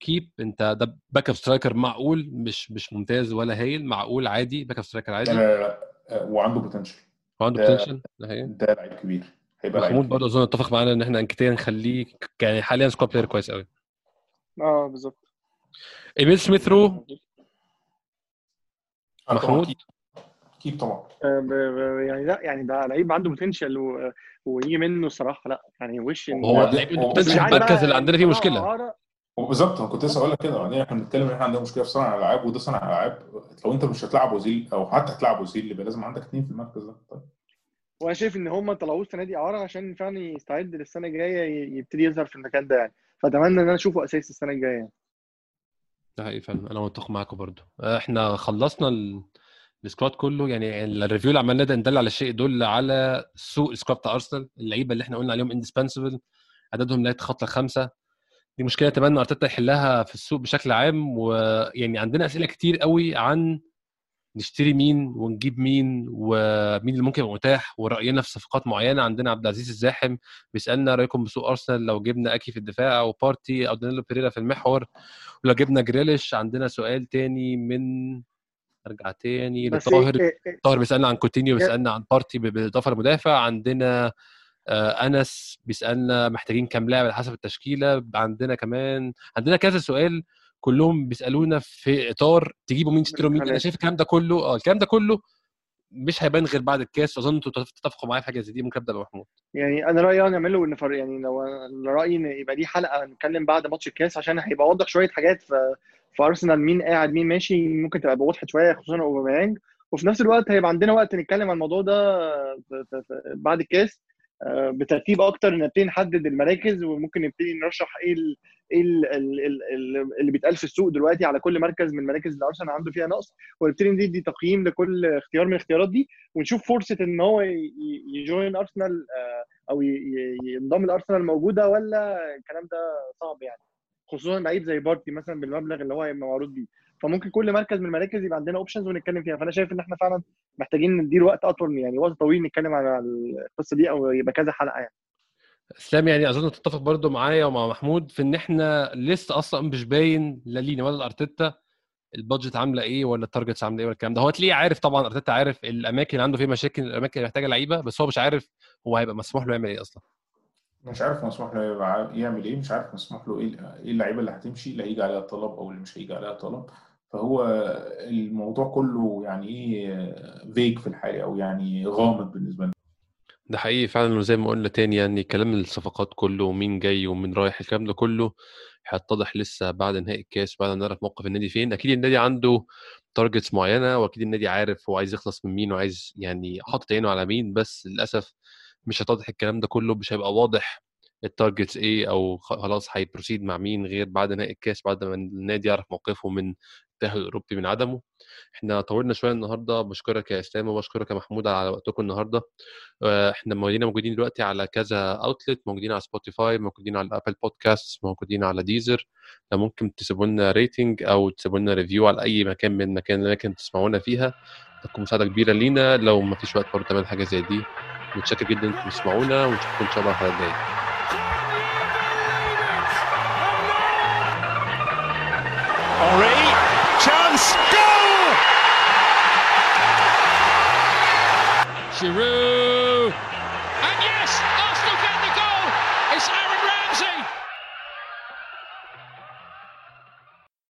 keep. أنت ده backup striker معقول؟ مش مش ممتاز ولا هايل معقول عادي backup striker عادي؟ لا لا آه، وعنده potential وعنده ده- potential ده ده لعيب كبير. هيبقى محمود. برضه أظن اتفق معانا إن إحنا إنكتيا نخليه يعني حاليا squad player كويس قوي آه بالظبط. إيميل سميث رو. محمود؟ أكيد طبعا. آه، يعني لا يعني ده لعيب عنده potential و... ويجي منه الصراحة لا يعني وش هو وبعدين- لعيب potential عايز المركز اللي عندنا فيه مشكلة. بالظبط أنا كنت لسه أقول لك كده. بعدين إحنا بنتكلم إن إحنا عندنا مشكلة في صانع الالعاب وده صانع ألعاب. لو أنت مش هتلعب أوزيل أو حتى هتلعب أوزيل يبقى لازم عندك اثنين في المركز ده. طيب. وأنا شايف إن هم طلعوه السنة دي اعاره عشان فعلا يستعد للسنة الجاية يبتدي يظهر في المكان ده يعني. فأتمنى إن أنا أشوفه أساسي السنة الجاية. يعني. ده حقيقي فعلا. أنا متفق معاكم برضو إحنا خلصنا ال... ال squad كله يعني ال review اللي عملناه ده ندل على الشيء يدل على سوء ال squad بتاع ارسنال اللعيبة اللي إحنا قلنا عليهم indispensable عددهم لا يتخطى الخمسه دي مشكلة اتمنى أرتيتا يحلها في السوق بشكل عام ويعني عندنا أسئلة كتير قوي عن نشتري مين ونجيب مين ومين اللي ممكن يبقى متاح ورأينا في صفقات معينة عندنا عبد العزيز الزاحم بيسألنا رأيكم بسوق ارسنال لو جبنا أكي في الدفاع أو بارتي أو دانيلو بيريرا في المحور ولو جبنا جريليش عندنا سؤال تاني من ارجع تاني. لطاهر إيه- إيه- طاهر بيسألنا عن كوتينيو بيسألنا عن بارتي بالاضافه لمدافع. عندنا آه، أنس بيسألنا محتاجين كام لاعب على حسب التشكيلة. عندنا كمان عندنا كذا سؤال كلهم بيسألونا في إطار تجيبوا مين تشتروا مين. أنا. شايف الكلام ده كله؟ آه الكلام ده كله مش هيبان غير بعد الكاس أظن أنتوا تتفقوا معايا في حاجة زي دي ممكن ابدا بمحمود يعني أنا رأيي نعمله إن فر... يعني لو رأيي إن يبقى دي حلقة نتكلم بعد ماتش الكاس عشان هيبقى واضح شوية حاجات في في أرسنال مين قاعد مين ماشي ممكن تبقى وضحت شوية خصوصا اوباميانج وفي نفس الوقت هيبقى عندنا وقت نتكلم عن الموضوع ده. بعد الكاس بترتيب أكتر نبتدي نحدد المراكز وممكن نبتدي نرشح إيه ال... إيه ال... ال... ال... ال- اللي بيتقال في السوق دلوقتي على كل مركز من المراكز اللي أرسنال عنده فيها نقص ونبتدي ندي تقييم لكل اختيار من الاختيارات دي ونشوف فرصة إن هو ي join أرسنال آه، أو ينضم لأرسنال موجودة ولا الكلام ده صعب يعني خصوصا لعيب زي بارتي مثلا بالمبلغ اللي هو معروض بيه. فممكن كل مركز من المراكز يبقى عندنا options ونتكلم فيها. فأنا شايف إن إحنا فعلا محتاجين ندير وقت أطول يعني وقت طويل نتكلم على القصة دي أو يبقى كذا حلقة يعني. إسلام يعني أظن تتفق برضو معايا ومع محمود في إن إحنا لسه أصلا مش باين لا لينا ولا لأرتيتا ال budget عاملة إيه ولا ال targets عاملة إيه ولا الكلام ده. هو تلاقيه عارف طبعا أرتيتا عارف الأماكن اللي عنده فيها مشاكل الأماكن اللي محتاجة لعيبة بس هو مش عارف هو هيبقى مسموح له يعمل إيه أصلا. مش عارف مسموح له يعمل إيه مش عارف مسموح له إيه إيه اللعيبة اللي هتمشي اللي هيجي عليها طلب أو اللي مش هيجي عليها طلب فهو الموضوع كله يعني إيه فيك في الحقيقة أو يعني غامض بالنسبة لنا. ده حقيقي فعلا وزي ما قلنا تاني يعني كلام الصفقات كله ومين جاي ومين رايح الكلام ده كله هيتضح لسه بعد نهائي الكاس بعد ما نعرف موقف النادي فين. أكيد النادي عنده targets معينة وأكيد النادي عارف هو عايز يخلص من مين وعايز يعني حاطط عينه على مين بس للأسف مش هتوضح الكلام ده كله مش هيبقى واضح ال targets إيه أو خلاص هي proceed مع مين غير بعد نهائي الكاس بعد ما النادي يعرف موقفه من التاهل الأوروبي من عدمه. إحنا طولنا شوية النهارده بشكرك يا إسلام وبشكرك يا محمود على وقتكم النهارده. آه، إحنا موجودين موجودين دلوقتي على كذا outlet موجودين على Spotify موجودين على Apple Podcast موجودين على Deezer ممكن تسيبوا لنا rating أو تسيبوا لنا review على أي مكان من المكان اللي ممكن تسمعونا فيها تكون مساعدة كبيرة لينا. لو ما فيش وقت برضه تعمل حاجة زي دي متشكر جدا إنكم تسمعونا ونشوفكم إن شاء الله الحلقة الجاية. Giroud.